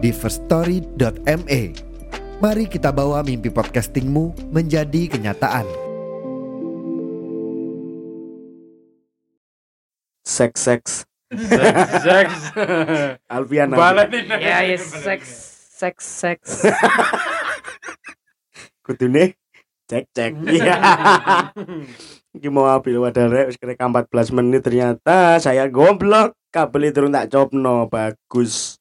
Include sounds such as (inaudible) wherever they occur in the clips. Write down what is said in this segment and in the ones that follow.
di firststory.me. Mari kita bawa mimpi podcastingmu menjadi kenyataan. Seks seks. Seks. Alfian. Ya, ya seks, seks, seks. (laughs) Kudune cek cek. (laughs) Iya. Iki mau ambil wadah rek wis kira 14 menit ternyata saya goblok. Kabel itu tak copno bagus.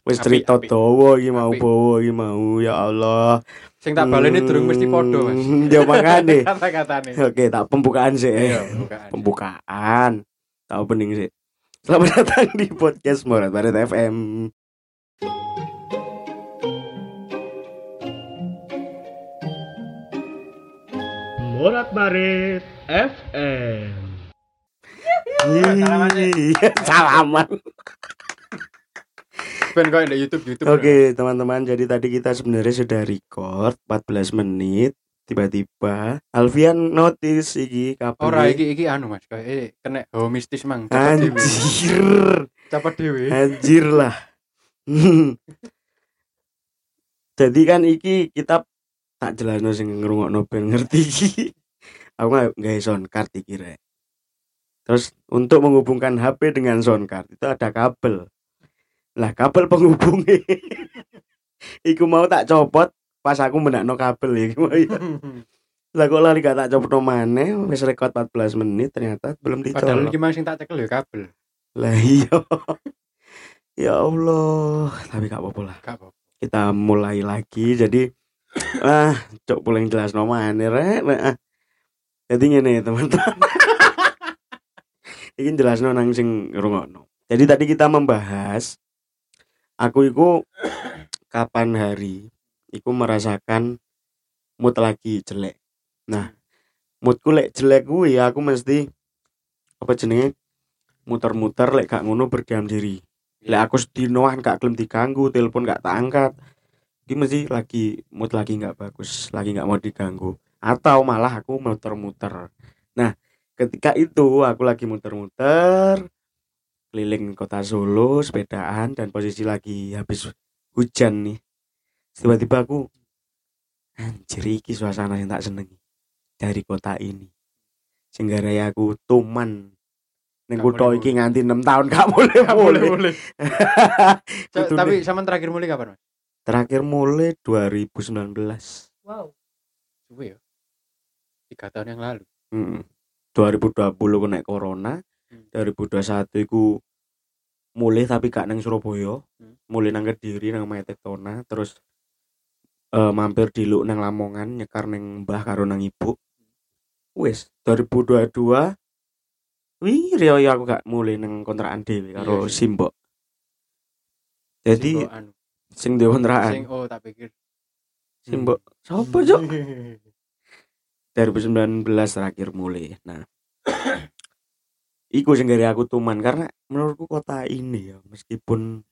Wis cerita dawa iki mau bawa iki mau ya Allah. Sing tak baleni durung mesti podo, Mas. Hmm, Ya makane. (laughs) Kata-katane. Oke, tak pembukaan sih. Iya, bukaan. Pembukaan. Tahu pening sih. Selamat datang di podcast Morat Barat FM. Morat Barit FM. (laughs) salaman Salaman. Ben kok di YouTube? YouTube. Oke teman-teman. Jadi tadi kita sebenarnya sudah record 14 menit. Tiba-tiba Alfian notice iki kabel Ora iki iki anu Mas, kayak eh, kena hawa mistis mang. Anjir. Cepet dhewe. Anjir lah. (laughs) Jadi kan iki kita tak jelas sing ngrungokno ben ngerti iki? Aku nggak nggak sound card iki rek. Terus untuk menghubungkan HP dengan sound card itu ada kabel Lah kabel penghubungnya (laughs) Iku mau tak copot pas aku menakno kabel ya. (laughs) Lah kok lari gak tak copot maneh wis rekod 14 menit ternyata belum Padahal dicolok. iki mang sing tak cekel ya kabel. Lah iya. (laughs) ya Allah, tapi gak apa-apa lah. Gak apa. Kita mulai lagi jadi ah, cok paling jelas no maneh rek. Ah. Jadi ngene teman-teman. Iki jelas no nang sing ngrungokno. Jadi tadi kita membahas aku iku (clears throat) kapan hari iku merasakan mood lagi jelek. Nah, moodku lek jelek kuwi aku mesti apa jenenge muter-muter lek gak ngono berdiam diri. Lek aku sedinoan gak gelem diganggu, telepon gak tak angkat. Iki mesti lagi mood lagi nggak bagus, lagi nggak mau diganggu. Atau malah aku muter-muter. Nah, ketika itu aku lagi muter-muter keliling kota Solo sepedaan dan posisi lagi habis hujan nih tiba-tiba aku anjir iki suasana yang tak senengi dari kota ini sehingga raya aku tuman kutha boleh iki nganti 6 tahun gak (laughs) boleh Gak boleh boleh (laughs) Kudune. Tapi sama terakhir mulai kapan, Mas? terakhir mulai 2019 Wow. Suwe ya. Tiga tahun yang lalu. Hmm. 2020 kena corona Hmm. 2021 iku mulai tapi gak nang Surabaya Hmm. mulai nang Kediri nang Metektona terus eh, mampir di Luk nang Lamongan nyekar nang mbah karo nang ibu wis 2022 wih riyo aku gak mulai nang kontrakan dhewe karo Iya sih. Simbok jadi anu. sing di kontrakan Sing oh tak pikir. Simbok sapa cok (laughs) 2019 terakhir mulai. Nah, iku sing aku tuman karena menurutku kota ini ya meskipun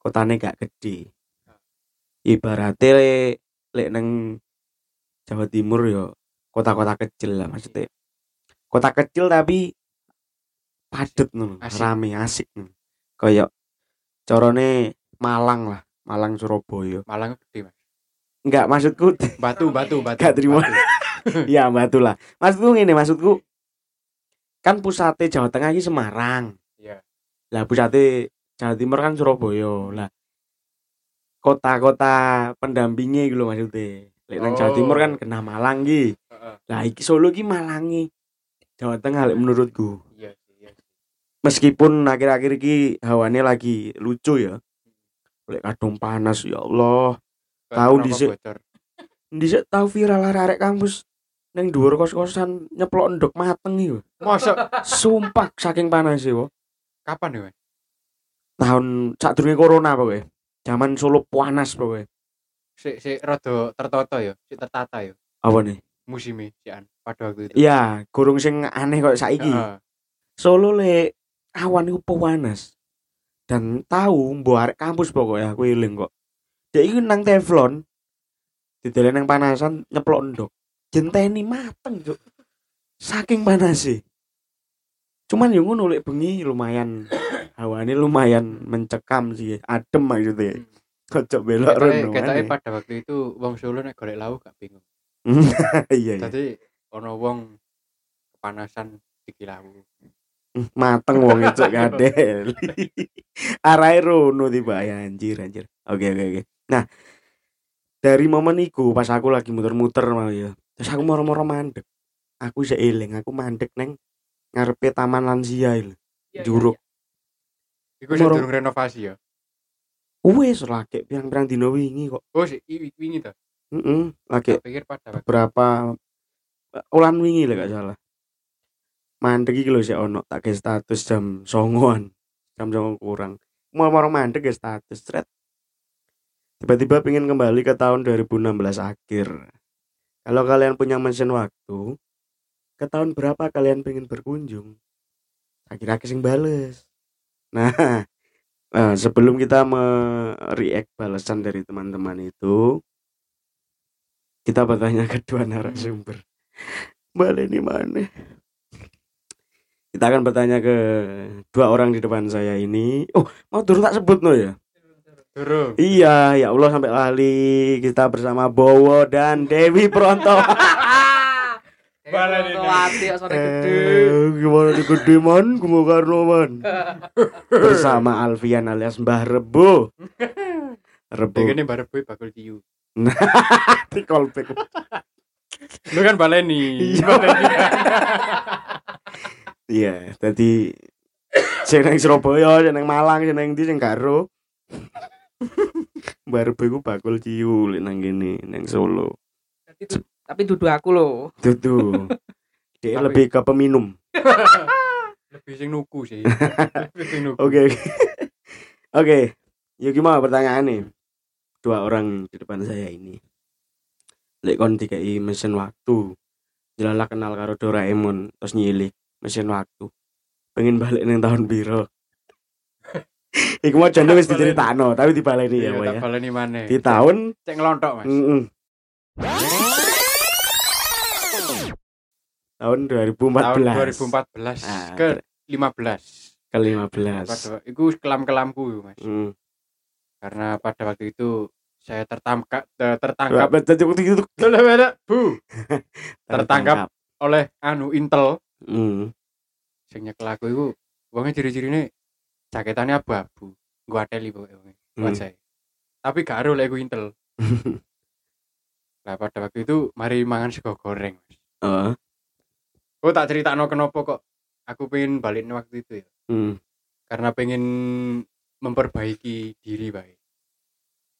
kotanya gak gede. Ibaratnya lek lek neng Jawa Timur ya kota-kota kecil lah maksudnya. Kota kecil tapi padet nih, Asik. rame asik nih. Kayak corone Malang lah, Malang Surabaya. Malang gede, Mas. Enggak maksudku Batu, batu, batu. (laughs) Gak terima. batu. (laughs) ya batu lah maksudku gini maksudku kan pusatnya Jawa Tengah ini Semarang Iya. lah pusatnya Jawa Timur kan Surabaya lah kota-kota pendampingnya gitu maksudnya Lek nang Jawa Oh. Timur kan kena Malang ki Heeh. lah iki Solo ki Malangi Jawa Tengah lek menurutku Iya, sih, iya. sih. meskipun akhir-akhir iki hawane lagi lucu ya lek kadung panas ya Allah Tahu dhisik. bocor. Dhisik tahu viral arek kampus neng dhuwur kos-kosan nyeplok endok mateng iku. Mosok Sumpah saking panas sih, wo. kapan ya? Tahun sadurunge corona pokoknya. Zaman Solo panas pokoknya. Sik sik rada tertata ya, sik tertata ya Apa nih? musimnya sian pada waktu itu. Iya, gurung sing aneh kok saiki. Solo le awan iku panas. Dan tahu mbok arek kampus pokoknya aku eling kok. Dia iku nang teflon. Didelen nang panasan nyeplok endok. Jenteni mateng, Cuk. Saking panas sih. Cuman yang ngono lek bengi lumayan (coughs) hawane lumayan mencekam sih. Adem maksudnya. Kocok belok rono. aneh. pada waktu itu wong Solo nek golek lauk gak bingung. (laughs) Iya, iya. Tadi ono wong kepanasan diki lauk. (laughs) mateng wong itu (laughs) kadel. Arahe rono tiba ya anjir anjir. Oke oke oke. Nah, dari momen iku pas aku lagi muter-muter malah ya. Terus aku moro-moro mandek. Aku isih eling, aku mandek neng ngarepe taman lansia lho. Iya, iya, Juruk. Iku sing Moro- durung renovasi ya. Wes lagi pirang-pirang dino wingi kok. Oh, si i- wingi to. Heeh, lagi Tak pikir pada beberapa ulan wingi lah gak salah. Mandek iki lho sik ono tak ke status jam songoan. Jam songo kurang. Mau-mau mandek ke status thread. Tiba-tiba pengen kembali ke tahun 2016 akhir. Kalau kalian punya mesin waktu, ke tahun berapa kalian pengen berkunjung? Akhir-akhir sing bales. (laughs) Nah, eh, sebelum kita me-react balasan dari teman-teman itu, kita bertanya ke dua narasumber. Balik ini mana? Kita akan bertanya ke dua orang di depan saya ini. Oh, mau turun tak sebut no ya? Durung. Iya, ya Allah sampai lali. Kita bersama Bowo dan Dewi Pronto. (laughs) Baleni nih. Wati sore gede. Eh, gimana di gede man? Kumu Karno man. (laughs) Bersama Alfian alias Mbah Rebo. (laughs) Rebo. Iki bare boy bakul tiu. Di callback. Lu kan baleni. Iya. Baleni. Iya, tadi nang Surabaya, nang Malang, nang ndi sing karo. Baru iku bakul ciu lek nang kene nang Solo. Tapi du- Tapi duduk aku loh. Dudu. (laughs) Dia lebih ke peminum. (laughs) Lebih sing nuku sih. (laughs) Lebih sing nuku. Oke. oke. Yuk gimana pertanyaannya? Dua orang di depan saya ini. Lek kon dikai mesin waktu. Jelalah kenal karo Doraemon terus nyilik mesin waktu. Pengen balik nang tahun biro. Iku mau jane wis (laughs) diceritakno, tapi dibaleni ya, Iya, Pak tak ya. baleni maneh. Di tahun cek ngelontok, Mas. mm-mm. tahun 2014. Tahun 2014 Ah, ke 15. ke 15. Pada itu kelam-kelamku, Mas. Hmm. Karena pada waktu itu saya tertangkap Enggak tertangkap itu Bu (laughs) Tertangkap. oleh anu Intel Hmm. sing nyekel aku iku wonge ciri-cirine jaketannya abu-abu. Gua teli wonge. Hmm. Wajah. Tapi gak lek iku Intel. (laughs) Lah pada waktu itu mari mangan sego goreng, Mas. Oh. Oh tak ceritakno kenapa kok aku pengen balik waktu itu ya. Hmm. Karena pengen memperbaiki diri baik.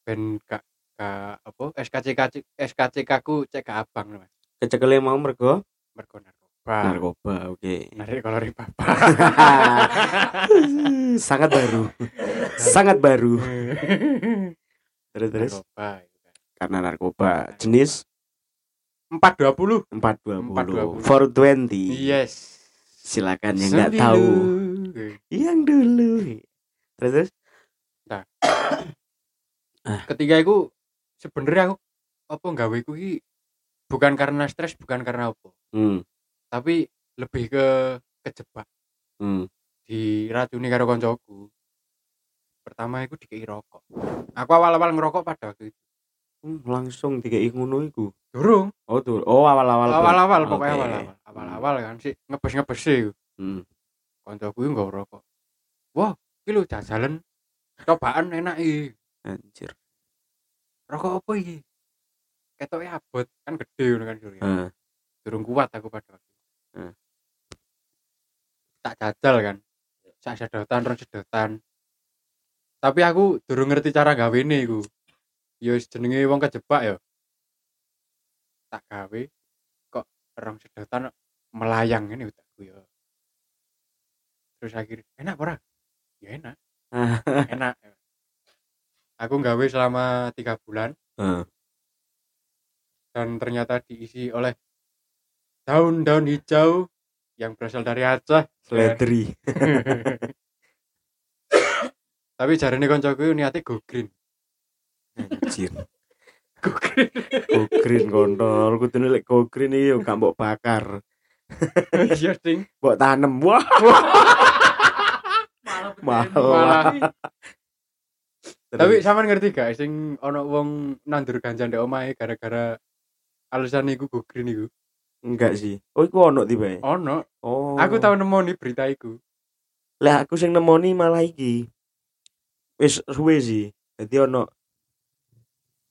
Ben gak gak apa SKCK SKCK ku cek ke abang Mas. Kecekele mau mergo Mergo narkoba. Narkoba, oke. Narik kalori papa. (laughs) Sangat baru. Sangat baru. Terus terus narkoba. itu kan. karena narkoba jenis 420. 420 420. 420. Yes. Silakan yang nggak tahu. Yang dulu. Terus terus Ketika itu sebenarnya aku apa gawe ku iki bukan karena stres, bukan karena apa. hmm. Tapi lebih ke kejebak Hmm. diracuni karo koncoku. Pertama itu dikei rokok. Aku awal-awal ngerokok pada waktu itu. Hmm, langsung dikei ngono iku. Durung, Oh, tuh. Oh, awal-awal. awal-awal Oke. pokoknya awal-awal. Awal-awal kan sih ngebes-ngebes sih. Hmm. Koncoku nggak rokok. Wah, iki lho jajalan cobaan enak iki. Anjir. Rokok apa iki? Ketoknya abot kan gede ngono kan Surya. Heeh. Durung kuat aku pada Hmm. Tak jajal kan. Sak sedotan, rong sedotan. Tapi aku durung ngerti cara gawene iku. Ya jenenge wong kejebak ya. Tak gawe kok rong sedotan melayang ini utakku ya. Terus akhirnya enak ora? Ya enak, (laughs) enak. aku nggawe selama tiga bulan Heeh. dan ternyata diisi oleh daun-daun hijau yang berasal dari Aceh Sledri. (laughs) tapi jarene koncoku niate go green Anjir. (laughs) go green Go green kontol, kudune lek go green iki yo gak mbok bakar. (laughs) iya ding Mbok tanem. Wah, Malah Malah. tapi sampean ngerti gak sing ono wong nandur ganja ndek omahe gara-gara alasan iku go green iku enggak sih. Oh, iku ono tiba. ono Oh. aku tahu nemu nih berita iku Lah aku sing nemoni malah iki. Wis suwe sih. Dadi ono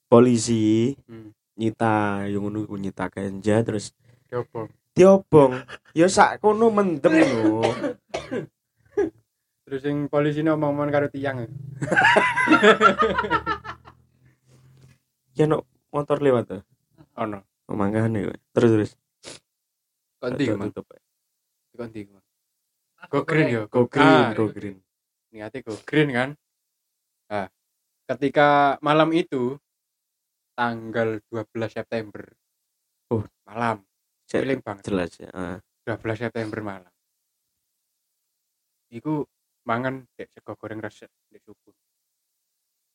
polisi hmm. nyita yang ngono iku nyita ganja terus diobong diobong. Ya sak kono mendem lho. (laughs) terus sing polisi ngomong-ngomong karo tiang Ya no motor lewat tuh. ono Oh, mangkane kowe. Terus terus. konti Tutup, konti man go green yo Go green, Ah, go green. niatnya go green kan nah ketika malam itu tanggal 12 September Oh. malam feeling banget jelas ya. Ah. 12 September malam iku mangan dek sego goreng resep di suku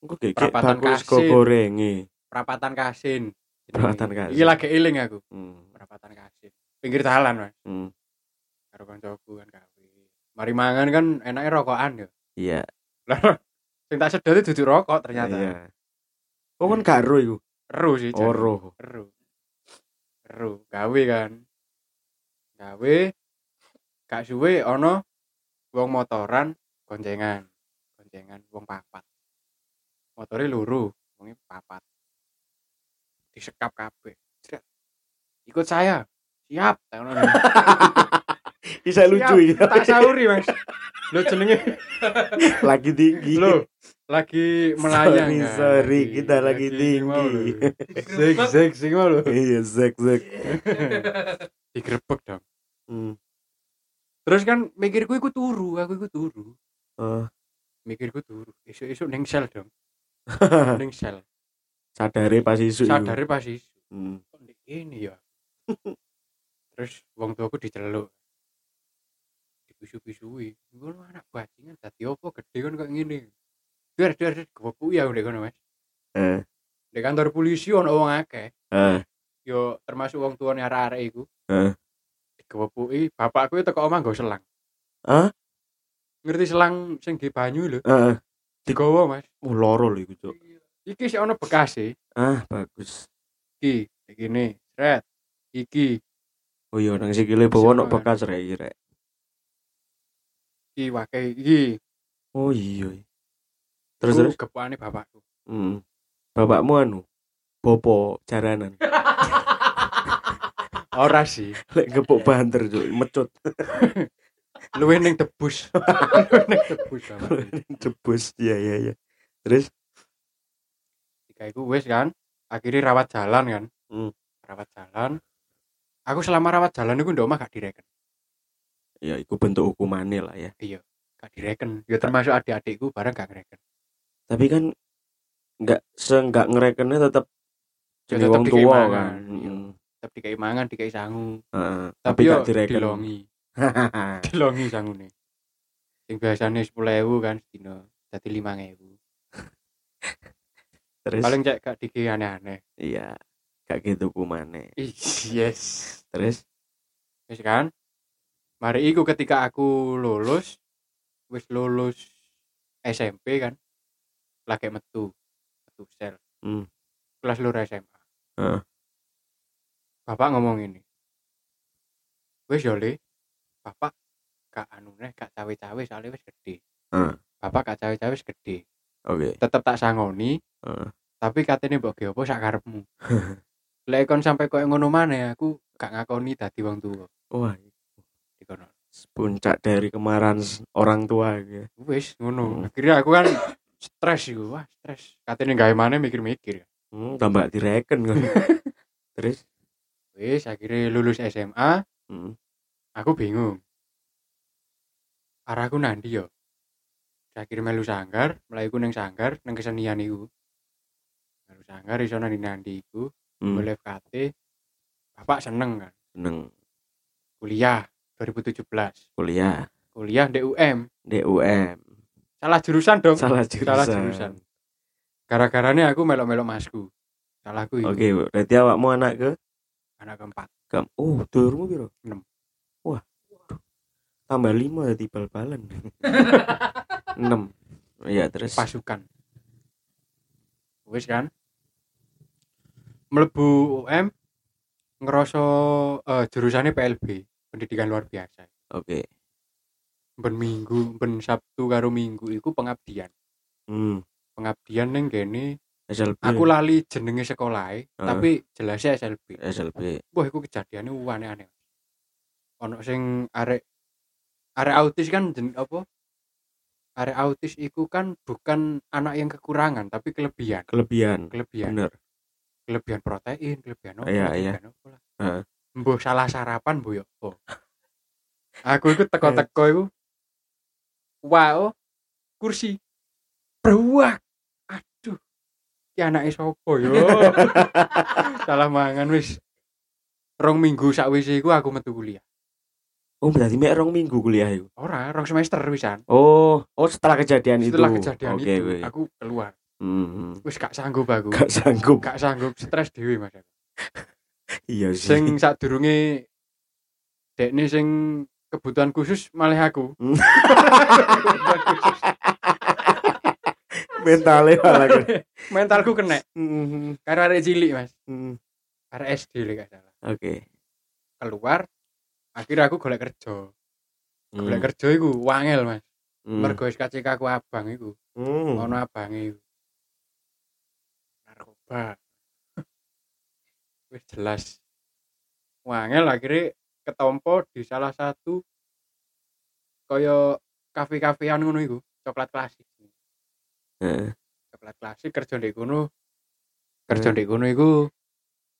Engko gek Perapatan bagus go kasin. gorengi. perapatan kasin Perapatan kasin. iki lagi eling aku Hmm. perapatan kasin pinggir jalan mas hmm. karo kancaku kan gawe mari mangan kan enaknya rokokan ya Iya. lah (laughs) sing tak sedot itu duduk rokok ternyata Iya. Oh kan karo iku. Ero sih Oh, ero. Ero. Ero, gawe kan. Gawe gak suwe ono wong motoran goncengan. Goncengan wong papat. Motore loro, wonge papat. Disekap kabeh. Ikut saya. Siap. (laughs) Bisa lucu iki. Tak sauri, Mas. Lo jenenge (laughs) Lagi tinggi. lo lagi melayang Sorry, kan? sorry, kita lagi mau tinggi. Zek zek sing mau lho. Iya, zek zek. (laughs) Digrebek dong. Hmm. Terus kan mikirku iku turu, aku iku turu. Oh. Mikirku turu. Esuk-esuk ning sel dong. ning sel. Sadare pas isu iku. Sadare pas isu. Hmm. Ini ya. Terus wong tuaku diceluk. Dipisu-pisui. Ngono anak bajingan dadi opo gede kan kok ngene. Dar dar dar kepepu ya ndek kono Mas. Eh. Di kantor polisi ono wong akeh. Eh. Yo termasuk wong tuane arek-arek iku. Eh. Dikepuki, bapakku itu teko omah nggo selang. Hah? Ngerti selang sing di banyu lho. Heeh. Digowo, Mas. Oh, loro lho iku, Cuk. Iki sih ono bekas e. Ah, bagus. Iki, iki nih, red. Iki, Oh iya, nang sikile bawa Siapa, bekas rek iki, rek. iki wakai iki. Oh iya. Terus terus. gepukane bapakku. Hmm. Bapakmu anu Bopo jaranan. (laughs) Ora sih, Lek gepuk banter, Cuk, mecut. (laughs) luwih ning debus. Luwih (laughs) ning debus bapakku. Debus. Iya, iya, iya. Terus Ketika iku wis kan, akhirnya rawat jalan kan. Hmm. Rawat jalan. Aku selama rawat jalan iku ndok omah gak direken. ya iku bentuk hukumane lah ya. Gak direken. Ya termasuk adik-adikku bareng gak ngereken. Tapi kan nggak seenggak ngerekennya tetap Ya jadi tetep wong tua mangan, kan. iya. Tetep dikai mangan, dikai sangu. Heeh. Tapi Tapi gak direken. dilongi. (laughs) dilongi sangune. Sing biasane 10.000 kan sedina, dadi 5.000. Terus Paling cek gak dikei aneh-aneh. iya gak gitu hukumane. Ih, Yes. Terus Wis kan? Mari iku ketika aku lulus, wis lulus SMP kan. Lagi metu. Metu sel. Hmm. Kelas lur SMA. Heeh. Bapak ngomong ini. Wis yo Le. Bapak gak anu neh, gak cawe-cawe soalnya wis gede. Heeh. Bapak gak cawe-cawe wis gede. oke. Tetep tak sangoni, Heeh. tapi katanya mbok ge apa sak karepmu. (laughs) Lek kon sampai koyo ngono maneh aku gak ngakoni dadi wong tuwa. Wah, Dikono. puncak dari kemarahan orang tua gitu. wis ngono Hmm. akhirnya aku kan stres iku wah stres katanya gawe mana mikir-mikir Hmm, tambah direken kan. (laughs) Terus wis akhirnya lulus SMA hmm. aku bingung arahku nanti yo akhirnya melu sanggar mulai iku neng sanggar neng kesenian iku melu sanggar iso nandi iku Hmm, boleh FKT bapak seneng kan? Seneng. Kuliah 2017 kuliah. Kuliah di UM DUM salah jurusan dong. Salah jurusan. salah jurusan. gara-garanya aku melok-melok masku. Salahku Oke, berarti awakmu anak ke? Anak keempat. Kam oh, turunmu piro? Enam. Wah. Tambah lima jadi bal-balan. (laughs) Enam. Iya, terus? Pasukan. Wis kan melebu UM ngerasa eh, jurusannya PLB pendidikan luar biasa Oke. ben minggu ben Sabtu karo minggu iku pengabdian Hmm. pengabdian neng gini SLB. aku lali jenenge sekolah tapi jelasnya SLB SLB. wah iku kejadiannya aneh-aneh ono sing arek arek autis kan jen, apa arek autis iku kan bukan anak yang kekurangan tapi kelebihan Kelebihan. kelebihan Bener. Kelebihan protein kelebihan apa Iya, iya. Heeh. Mbuh salah sarapan bu yo apa. aku ikut teko-teko iku wow kursi beruak aduh ki anake sapa yo (laughs) (laughs) salah mangan wis rong minggu sakwise iku aku metu kuliah Oh, berarti mek rong minggu kuliah itu. ora rong semester wisan Oh, oh setelah kejadian setelah itu. kejadian Oke, itu oke. aku keluar Hmm. wis gak sanggup aku Gak sanggup. gak sanggup stres dewi mas Iya sih. sing sak durunge dekne sing kebutuhan khusus (laughs) (laughs) malah aku. Mentalnya malah mentalku kena Hmm. karena arek cilik mas Hmm. arek SD lek gak salah Oke. keluar akhirnya aku golek kerja Hmm. golek kerja iku wangel mas Hmm. mergo SKCK aku abang iku Hmm. ono abange iku narkoba wis jelas wangel akhirnya ketompo di salah satu kaya kafe-kafean ngono iku coklat klasik Heeh. coklat klasik kerja di kono kerja di kono iku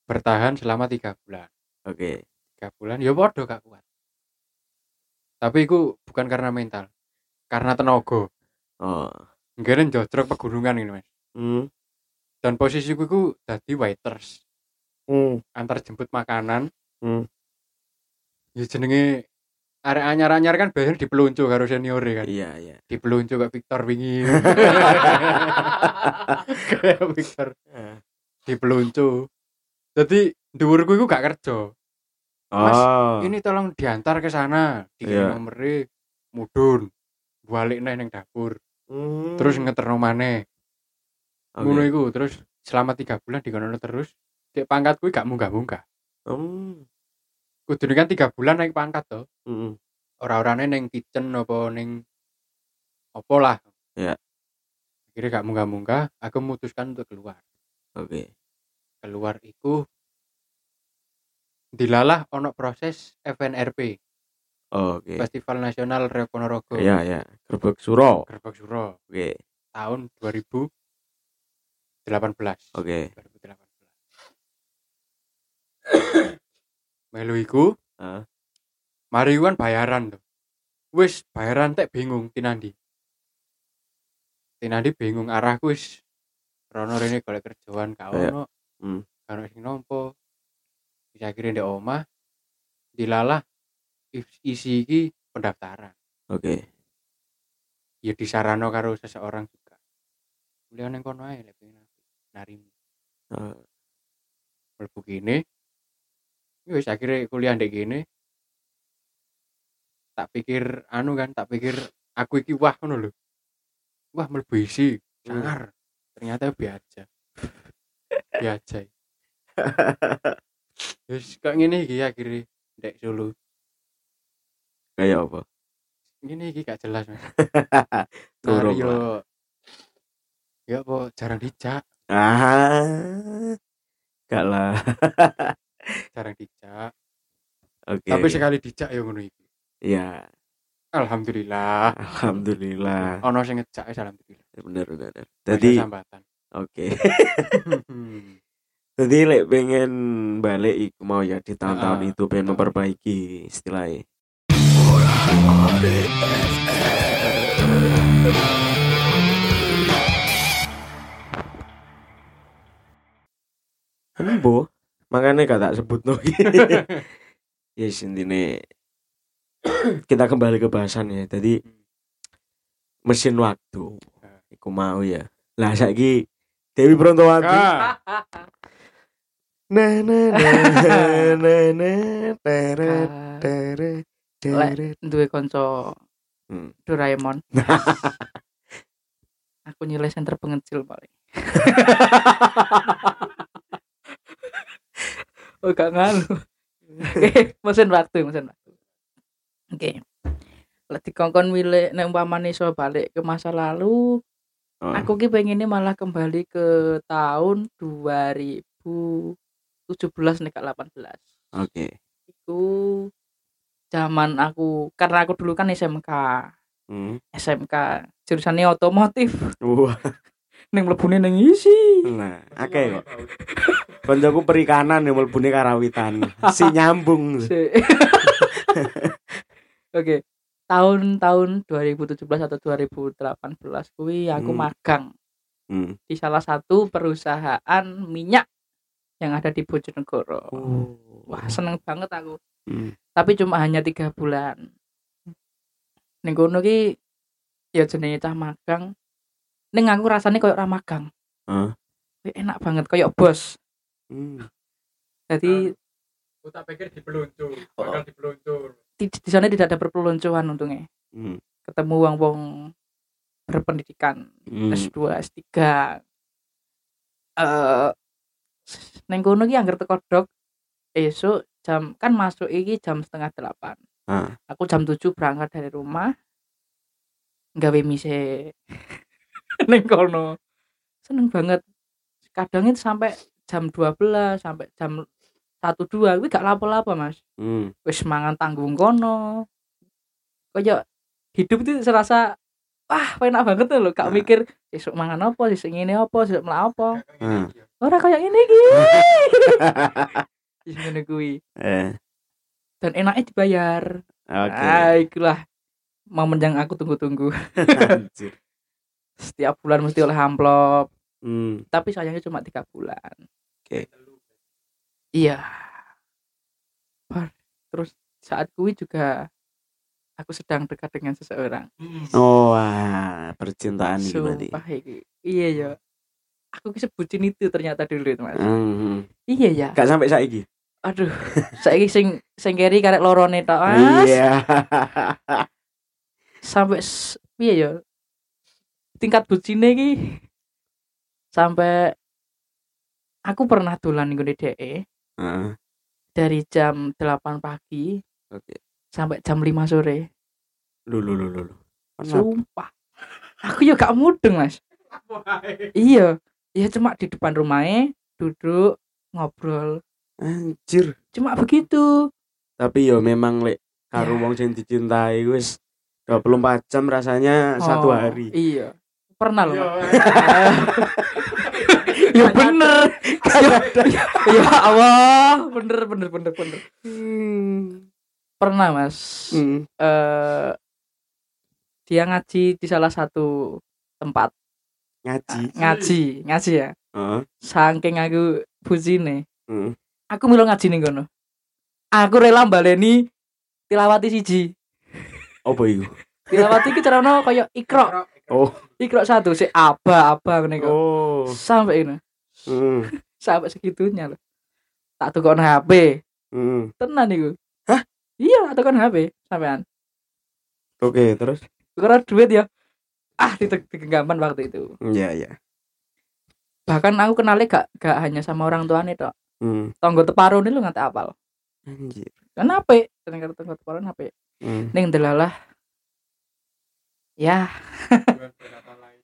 bertahan selama tiga bulan Oke. tiga bulan ya bodoh gak kuat tapi iku bukan karena mental karena tenaga Oh. Nggeren jodrok pegunungan ini mas Hmm. Dan posisiku iku dadi waiters Hmm. antar jemput makanan Hmm. ya jenenge arek anyar-anyar kan biasanya dipeluncu karo senior kan Iya, iya. dipeluncu kayak Victor wingi (laughs) kayak Victor Eh. dipeluncu jadi dhuwurku iku gak kerja Mas, Oh. ini tolong diantar ke sana di Iya. nomere mudun balik neh ning dapur Hmm. terus ngeterno maneh Oke. ngono iku terus selama tiga bulan dikono terus Dek pangkat kuwi gak munggah-munggah Hmm. kudu kan tiga bulan naik pangkat to Hmm. ora-orane ning kitchen apa ning apa lah Iya. akhirnya gak munggah-munggah aku memutuskan untuk keluar Oke. keluar iku dilalah ono proses FNRP Oke. Festival Nasional Reo Ponorogo Iya, iya. Gerbek Suro. Gerbek Suro Oke. tahun 2018 Oke. 2018 melu iku Heeh. mari bayaran tuh wis bayaran tek bingung tinandi tinandi bingung arahku wis rono rene golek kerjaan gak ono Hmm. gak ono sing nompo bisa akhirnya di omah dilalah is- isi iki pendaftaran Oke. ya disarano karo seseorang juga kuliah neng kono ae lek pengen. Narimu. Mlebu kene ya wis akhirnya kuliah ndek kene. Tak pikir anu kan tak pikir aku iki wah ngono lho. Wah mlebu isi Hmm. sangar ternyata biasa (laughs) biasa wis kok ngene iki akhirnya ndek Solo? Kayak apa? ngene iki gak jelas mas. (laughs) Nari lah. yo. Ya apa jarang dijak Ah. Gak lah. jarang dijak Oke. tapi oke. sekali dijak ya ngono iki Iya. alhamdulillah Alhamdulillah. ono sing ngejak wis alhamdulillah Bener bener. bener. Masa Jadi sambatan oke. (laughs) Jadi lek pengen balik iku mau ya di tahun-tahun Ah, itu pengen memperbaiki istilahnya. Embo, makanya gak tak sebut no. (laughs) yes, intinya kita kembali ke bahasan ya. Tadi mesin waktu. Iku mau ya. Lah saiki Dewi Brontowati. Ah, Nah nah nah nah (laughs) nah tere Ah, tere tere. duwe kanca Hmm. Doraemon. (laughs) Aku nilai center pengecil paling. Oh gak nganu. Oke, mesin waktu, mesin waktu. Oke. Lek dikongkon milih nek umpamane iso balik ke masa lalu, Oh. aku ki pengennya malah kembali ke tahun 2017 nih kak 18. Oke. Iku zaman aku karena aku dulu kan SMK. Hmm. SMK jurusannya otomotif Wah, ning mlebune ning isi nah, akeh kok. Koncoku perikanan yang mlebune karawitan. Si nyambung. (laughs) Si- (laughs) Oke tahun-tahun 2017 atau 2018 kuwi aku Hmm. magang Hmm. di salah satu perusahaan minyak yang ada di Bojonegoro Oh. wah seneng banget aku Hmm. tapi cuma hanya tiga bulan ning kono ki ya jenenge cah magang ning aku rasanya koyo ra magang Hah? Wih, enak banget koyo bos Hmm. jadi Aku tak pikir dipeluncur, Oh. bakal dipeluncur. di, di sana tidak ada perpeloncoan untungnya Hmm. ketemu wong wong berpendidikan Hmm. S2 S3 eh neng kono ki angger teko dok esuk jam kan masuk iki jam setengah delapan Ah. aku jam 7 berangkat dari rumah nggawe mise (laughs) neng kono seneng banget kadang itu sampai jam 12 sampai jam satu dua kuwi gak lapo-lapo mas Hmm. wis mangan tanggung kono kayak hidup itu serasa wah enak banget tuh loh gak Ah. mikir besok mangan apa besok ngene apa besok melak apa Ah. ora kayak ini (laughs) ngene kuwi Eh. dan enaknya dibayar Oke. ah ikulah momen yang aku tunggu-tunggu (laughs) setiap bulan mesti oleh amplop Hmm. tapi sayangnya cuma tiga bulan Oke. iya Bar. terus saat kuwi juga aku sedang dekat dengan seseorang Oh, wah, percintaan iki berarti. Sumpah iki. Iya ya. Aku ki sebutin itu ternyata dulu itu, Mas. Hmm. Iya ya. Gak sampai saiki. Aduh. Saiki sing sing keri karek lorone tok, Mas. Iya. Sampai piye ya? Tingkat bucine ki sampai aku pernah dolan ngene dhek Heeh. dari jam 8 pagi Oke. sampai jam 5 sore. Lu lu lu? Sumpah. Aku ya gak mudeng, Mas. Iya. Ya cuma di depan rumahnya duduk ngobrol. Anjir. Cuma begitu. Tapi yo memang lek karo Ya. wong sing dicintai wis 24 jam rasanya satu Oh, hari. Iya. Pernah loh. Iya, (laughs) (laughs) ya bener. Ya, ya Allah, bener bener bener bener. Hmm. Pernah Mas. Hmm. Eh dia ngaji di salah satu tempat Ngaji. ngaji, ngaji ya. Heeh. Saking aku bujine, Hmm. aku milo ngaji ning kono. Aku rela baleni tilawati siji. Apa iku? Tilawati ki carane kaya ikro. Oh. Ikro satu si aba aba ngene kok. Oh. Sampai ini. Hmm. Sampai segitunya loh tak tukar HP Hmm. tenan iku Hah? iya tak tukar HP sampean Oke, terus? tukar duit ya ah di genggaman waktu itu Iya, iya. bahkan aku kenalnya gak gak hanya sama orang tuanya tok Hmm. tonggo teparo nih lu nggak apal Anjir. kan HP ternyata tonggo teparo HP Hmm. ning delalah ya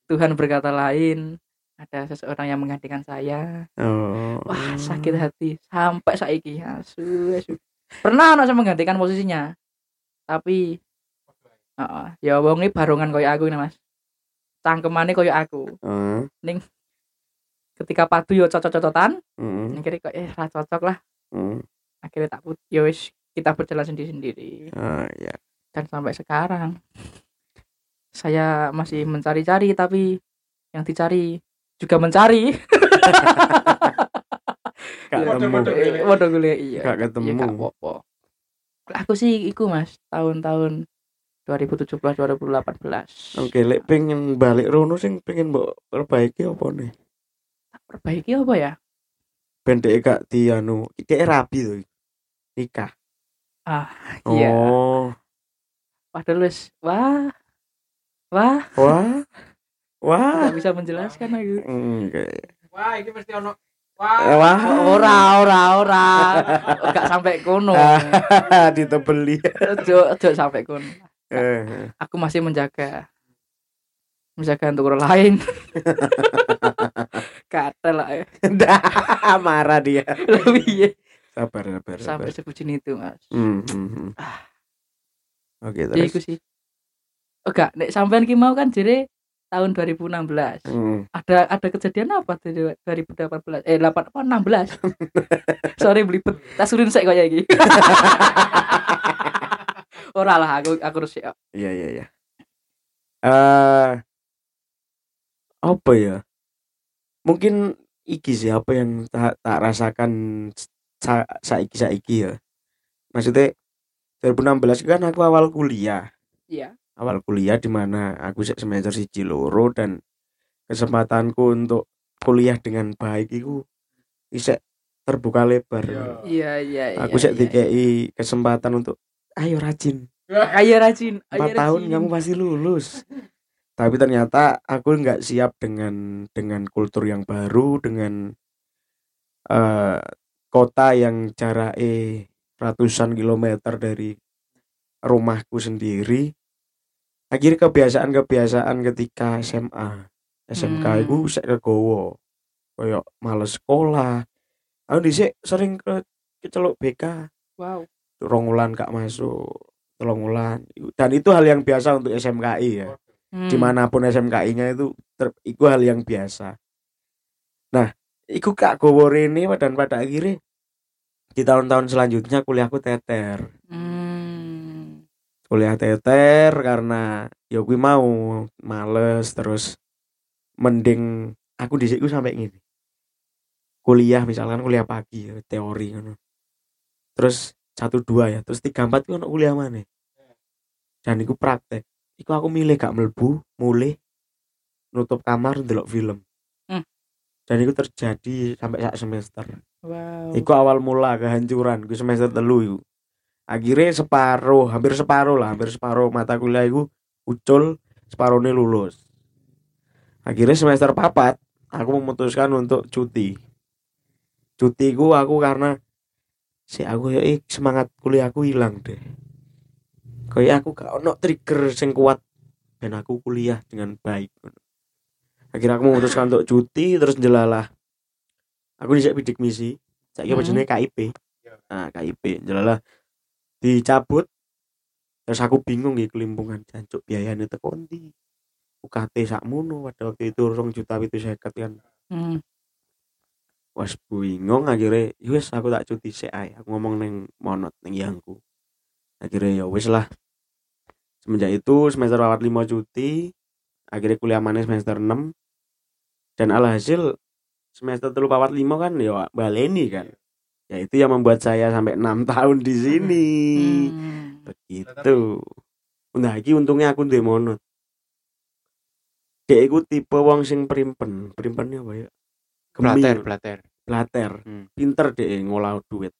Tuhan berkata lain ada seseorang yang menggantikan saya Oh. wah sakit hati sampai saiki asu asu pernah anak saya menggantikan posisinya tapi Heeh, ya wong iki barongan koyo aku ini Mas. Cangkemane koyo aku. Heeh. Ketika padu yo cocok-cocokan, Heeh. akhirnya kok eh ra cocok lah. Heeh. Akhirnya tak put ya wis kita berjalan sendiri-sendiri Oh, iya. dan sampai sekarang saya masih mencari-cari tapi yang dicari juga mencari Gak Waduh, ketemu. waduh. Iya Gak Iya, ketemu. gak apa-apa. Aku sih iku Mas, tahun-tahun 2017 2018. Oke, lek pengen balik rono sing pengen mbok perbaiki apa nih? Perbaiki apa ya? Ben dhek gak di anu, kayak rapi tuh. Nikah. Iya. Oh. Padahal wis wah. Wah, Wah. Wah. nggak bisa menjelaskan aku. Oke. Wah, ini mesti ono. Eh, Wah. Wah. Ora, ora, ora. (laughs) Enggak sampai kono. (laughs) Ditebeli. Ojo, ojo sampai kono. Eh. Aku masih menjaga menjaga untuk orang lain. (laughs) Kata lah ya. Dah, marah dia. Lebih ya. Sabar, sabar, sabar. Sampai sebutin itu, Mas. Hmm, hmm, hmm. Oke, Ya iku terus. sih. Oh, enggak, nek sampean ki mau kan jere tahun 2016. Hmm. Ada ada kejadian apa di 2018? Eh 8 apa 16? (laughs) Sorry belibet. Tasurin saya kayak iki. (laughs) Ora lah aku aku harus siap. Iya, iya, iya. Eh apa ya? Mungkin iki sih apa yang tak, tak rasakan sa, saiki saiki ya. Maksudnya 2016 kan aku awal kuliah. Iya. Awal kuliah di mana aku sek semester siji loro dan kesempatanku untuk kuliah dengan baik itu isek terbuka lebar. Iya. Iya iya iya. Aku sek iya. dikei kesempatan untuk ayo rajin. (laughs) Ayo rajin, ayo empat tahun rajin. kamu pasti lulus tapi ternyata aku nggak siap dengan dengan kultur yang baru dengan eh kota yang jarak eh ratusan kilometer dari rumahku sendiri akhirnya kebiasaan-kebiasaan ketika SMA SMK Hmm. itu saya kegowo koyo males sekolah aku dhisik sering ke kecelok BK Wow. rongulan gak masuk telongulan dan itu hal yang biasa untuk SMKI ya Hmm. di mana pun SMKI-nya itu ter, itu hal yang biasa nah iku kak gowo rene dan pada akhirnya di tahun-tahun selanjutnya kuliahku teter Hmm. Kuliah teter karena ya gue mau males terus mending aku di situ sampai gini kuliah misalkan kuliah pagi ya, teori ngono terus satu dua ya terus tiga empat itu kuliah mana dan iku praktek iku aku milih gak melebu mulai nutup kamar ndelok film Hmm. dan itu terjadi sampai sak semester Wow. Iku awal mula kehancuran gue semester telu. Akhirnya separuh, hampir separuh lah, hampir separuh mata kuliah iku ucul, separuhnya lulus. Akhirnya semester papat, aku memutuskan untuk cuti. Cuti ku aku karena si aku ya eh, semangat kuliahku hilang deh. Kayak aku gak ono trigger sing kuat dan aku kuliah dengan baik. Akhirnya aku memutuskan untuk cuti terus jelalah. Aku dijak bidik misi. Saya Hmm. hmm. jenenge KIP. Nah, KIP jelalah dicabut. Terus aku bingung gitu kelimpungan jancuk biayanya teko ndi. UKT sakmono pada waktu itu rong juta itu seket kan. Hmm. Was bingung akhirnya "Ya wis aku tak cuti sik ae. Aku ngomong neng monot neng yangku. Akhirnya ya wis lah. Semenjak itu semester 4 5 cuti, akhirnya kuliah mana semester 6 dan alhasil semester telu papat lima kan ya baleni kan ya itu yang membuat saya sampai enam (laughs) tahun di sini. Hmm. begitu. Nah iki untungnya aku ndek monot. Dia iku tipe wong sing primpen. Primpennya apa ya? Blater, Gemil, blater. blater Hmm. pinter deh ngolah duit.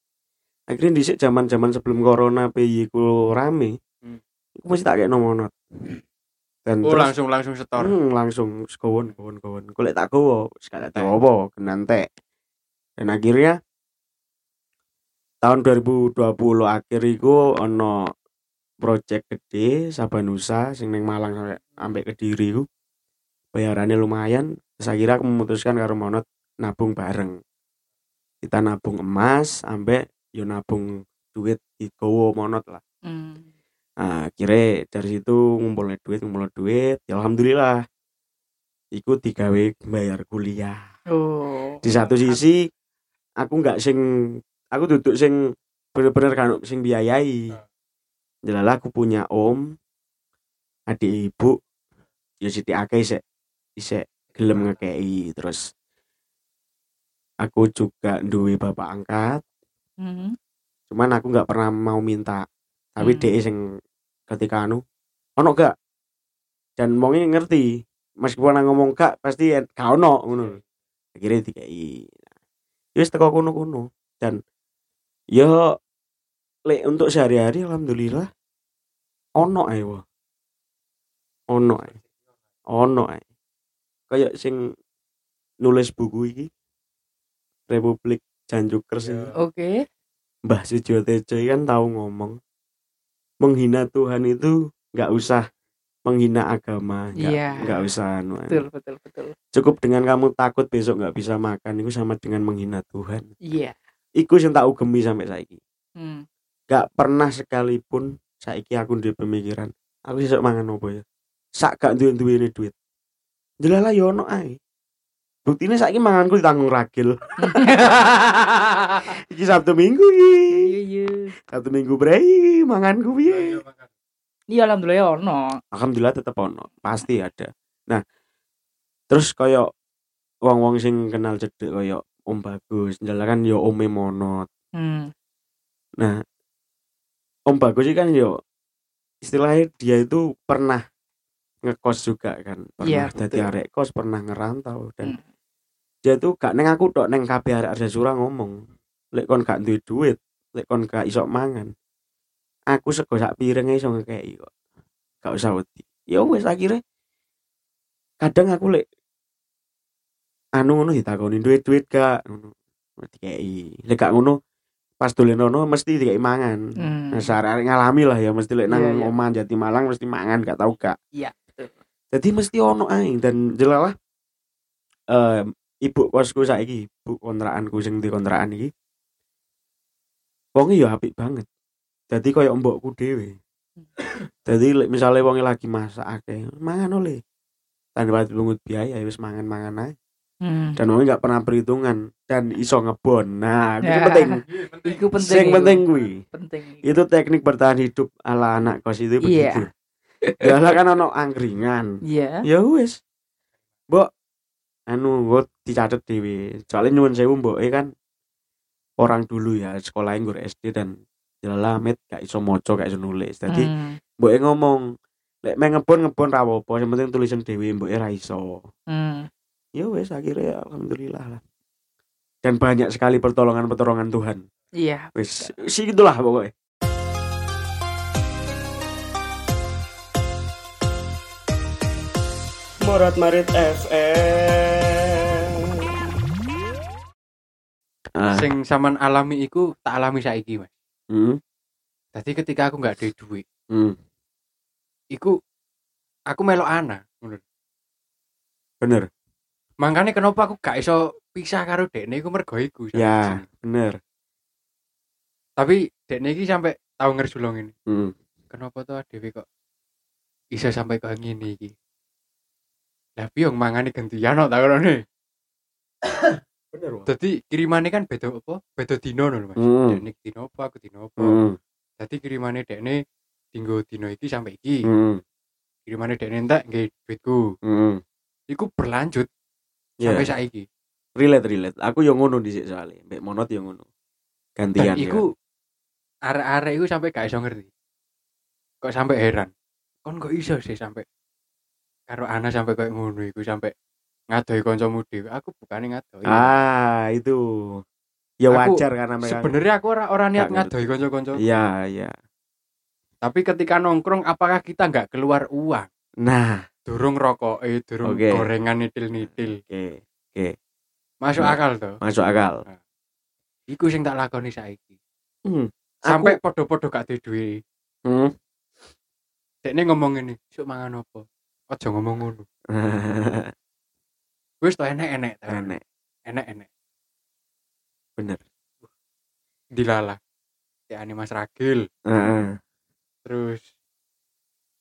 Akhirnya di zaman zaman sebelum corona PY ku rame Hmm. aku mesti tak kayak monot. Dan Oh, terus langsung langsung setor. Hmm, langsung sekowon kowon kowon golek tak gowo sekali tak apa kenante dan akhirnya tahun 2020 akhir iku ono project gede Sabanusa sing ning Malang sampai sampai Kediri iku bayarannya lumayan terus akhirnya aku memutuskan karo Monot nabung bareng kita nabung emas sampai yo nabung duit di gowo Monot lah Hmm. Nah, akhirnya dari situ ngumpulin duit, ngumpulin duit. Ya alhamdulillah. Ikut digawe bayar kuliah. Oh. Di satu sisi aku nggak sing aku duduk sing bener-bener kan sing biayai. Jelalah aku punya om, adik ibu, ya sithik akeh isek isek gelem ngekei. Terus aku juga duwe bapak angkat. Mhm. cuman aku nggak pernah mau minta. Tapi Hmm. dia sing ketika anu ono gak? Dan wonge ngerti meskipun aku ngomong gak pasti ono ngono akhirnya dikai ya wis teko kuno-kuno dan ya lek untuk sehari-hari alhamdulillah ono ae wa ono ae ono ae kayak sing nulis buku iki Republik Janjukers iki. Oke. Mbah Sujo Tejo kan tahu ngomong menghina Tuhan itu nggak usah menghina agama nggak nggak usah anu, anu. Betul, betul, betul. cukup dengan kamu takut besok nggak bisa makan itu sama dengan menghina Tuhan Iya. Iku sing tak ugemi sampai saiki. Hmm. nggak pernah sekalipun saiki aku di pemikiran aku besok mangan apa ya? Sak gak duwe duwe duit. Jelalah yo ono ae. Buktinya saiki manganku ditanggung ragil. (laughs) Iki Sabtu Minggu iki. Iya, iya. Sabtu Minggu brei manganku piye? Iya, alhamdulillah ono. alhamdulillah tetep ono pasti ada. Nah terus koyo wong-wong sing kenal cedek koyo Om Bagus kan yo ome monot Hmm. nah Om Bagus sih kan yo istilahnya dia itu pernah ngekos juga kan pernah dadi betul. arek kos pernah ngerantau dan Hmm. dia tuh gak neng aku tok neng kabeh arek arek surah ngomong lek kon gak duwe duit lek kon gak iso mangan aku sego sak piring iso ngekei kok gak usah wedi ya wis akhirnya kadang aku lek anu ngono ditakoni duit duit gak ngono dikei lek gak ngono pas dolen ono mesti dikei mangan. Hmm. nah sehari ngalami lah ya mesti lek nang Iya, iya. omahan Jati Malang mesti mangan gak tau gak Iya, betul. jadi mesti ono ae. Dan jelalah eh ibu kosku saiki ibu kontrakanku sing di kontrakan iki wonge ya apik banget. Jadi koyo mbokku dhewe. Jadi lek misalnya wonge lagi masak akeh mangan oleh. Tanpa dipungut biaya ya wis mangan-mangan ae Hmm. dan wonge gak pernah perhitungan dan iso ngebon nah itu Ya. penting Iku penting. sing penting kuwi Penting. itu teknik bertahan hidup ala anak kos itu begitu Iya. ya kan ono angkringan Iya. ya wis mbok anu gue dicatat dewe soalnya nyuwun sewu mbok kan orang dulu ya sekolahnya gue SD dan jelalah met gak iso moco gak iso nulis jadi Hmm. mbok ngomong lek main ngebon ngebon ra apa yang penting tulisan dewe mbok ra iso Hmm. Ya wis akhirnya alhamdulillah lah. Dan banyak sekali pertolongan pertolongan Tuhan. Iya. wis sih gitulah pokoknya. Morat Marit FM ah, Sing sampean alami iku tak alami saiki, Mas. hmm, Jadi ketika aku nggak ada duit, hmm, iku aku melok ana, ngono. bener Makanya kenapa aku gak iso pisah karo dekne iku mergo iku. ya bener Tapi dekne iki sampai tahu ngersulong ini. hmm. Kenapa tuh dhewe kok iso sampai kok ngene iki? Lah piye mangane gantian kok tak nih. (coughs) bener Wak. Dadi kirimane kan beda apa? Beda dino lho, Mas. Hmm. Dekne dino apa, aku dino apa. hmm, Dadi kirimane dekne dinggo dino iki sampai iki. hmm, Kirimane dekne entek nggih duitku. hmm. Iku berlanjut Ya, sampai saiki. relate relate aku yang ngono di soalnya mbak monot yang ngono Dan gantian iku arek-arek iku sampai gak iso ngerti. Kok sampai heran. Kon kok iso sih sampai karo ana sampai kayak ngono iku sampai ngadoi kancamu dhewe. Aku bukane ngadoi. ya. ah itu ya Aku wajar karena mereka Sebenarnya aku ora ora niat ngadoi kanca-kanca. iya iya Tapi ketika nongkrong apakah kita nggak keluar uang? nah Durung rokok, eh durung Oke. gorengan nitil-nitil. oke Masuk Nah. akal toh. masuk akal Iku sing tak lakoni saiki. hmm. Sampai podo-podo gak duwe hmm. Dekne ngomong ini, "Suk mangan apa?" Aja ngomong ngono. (laughs) Wis to enek-enek to. enek Enek-enek. bener Dilala. Ya Mas Ragil. Heeh. Terus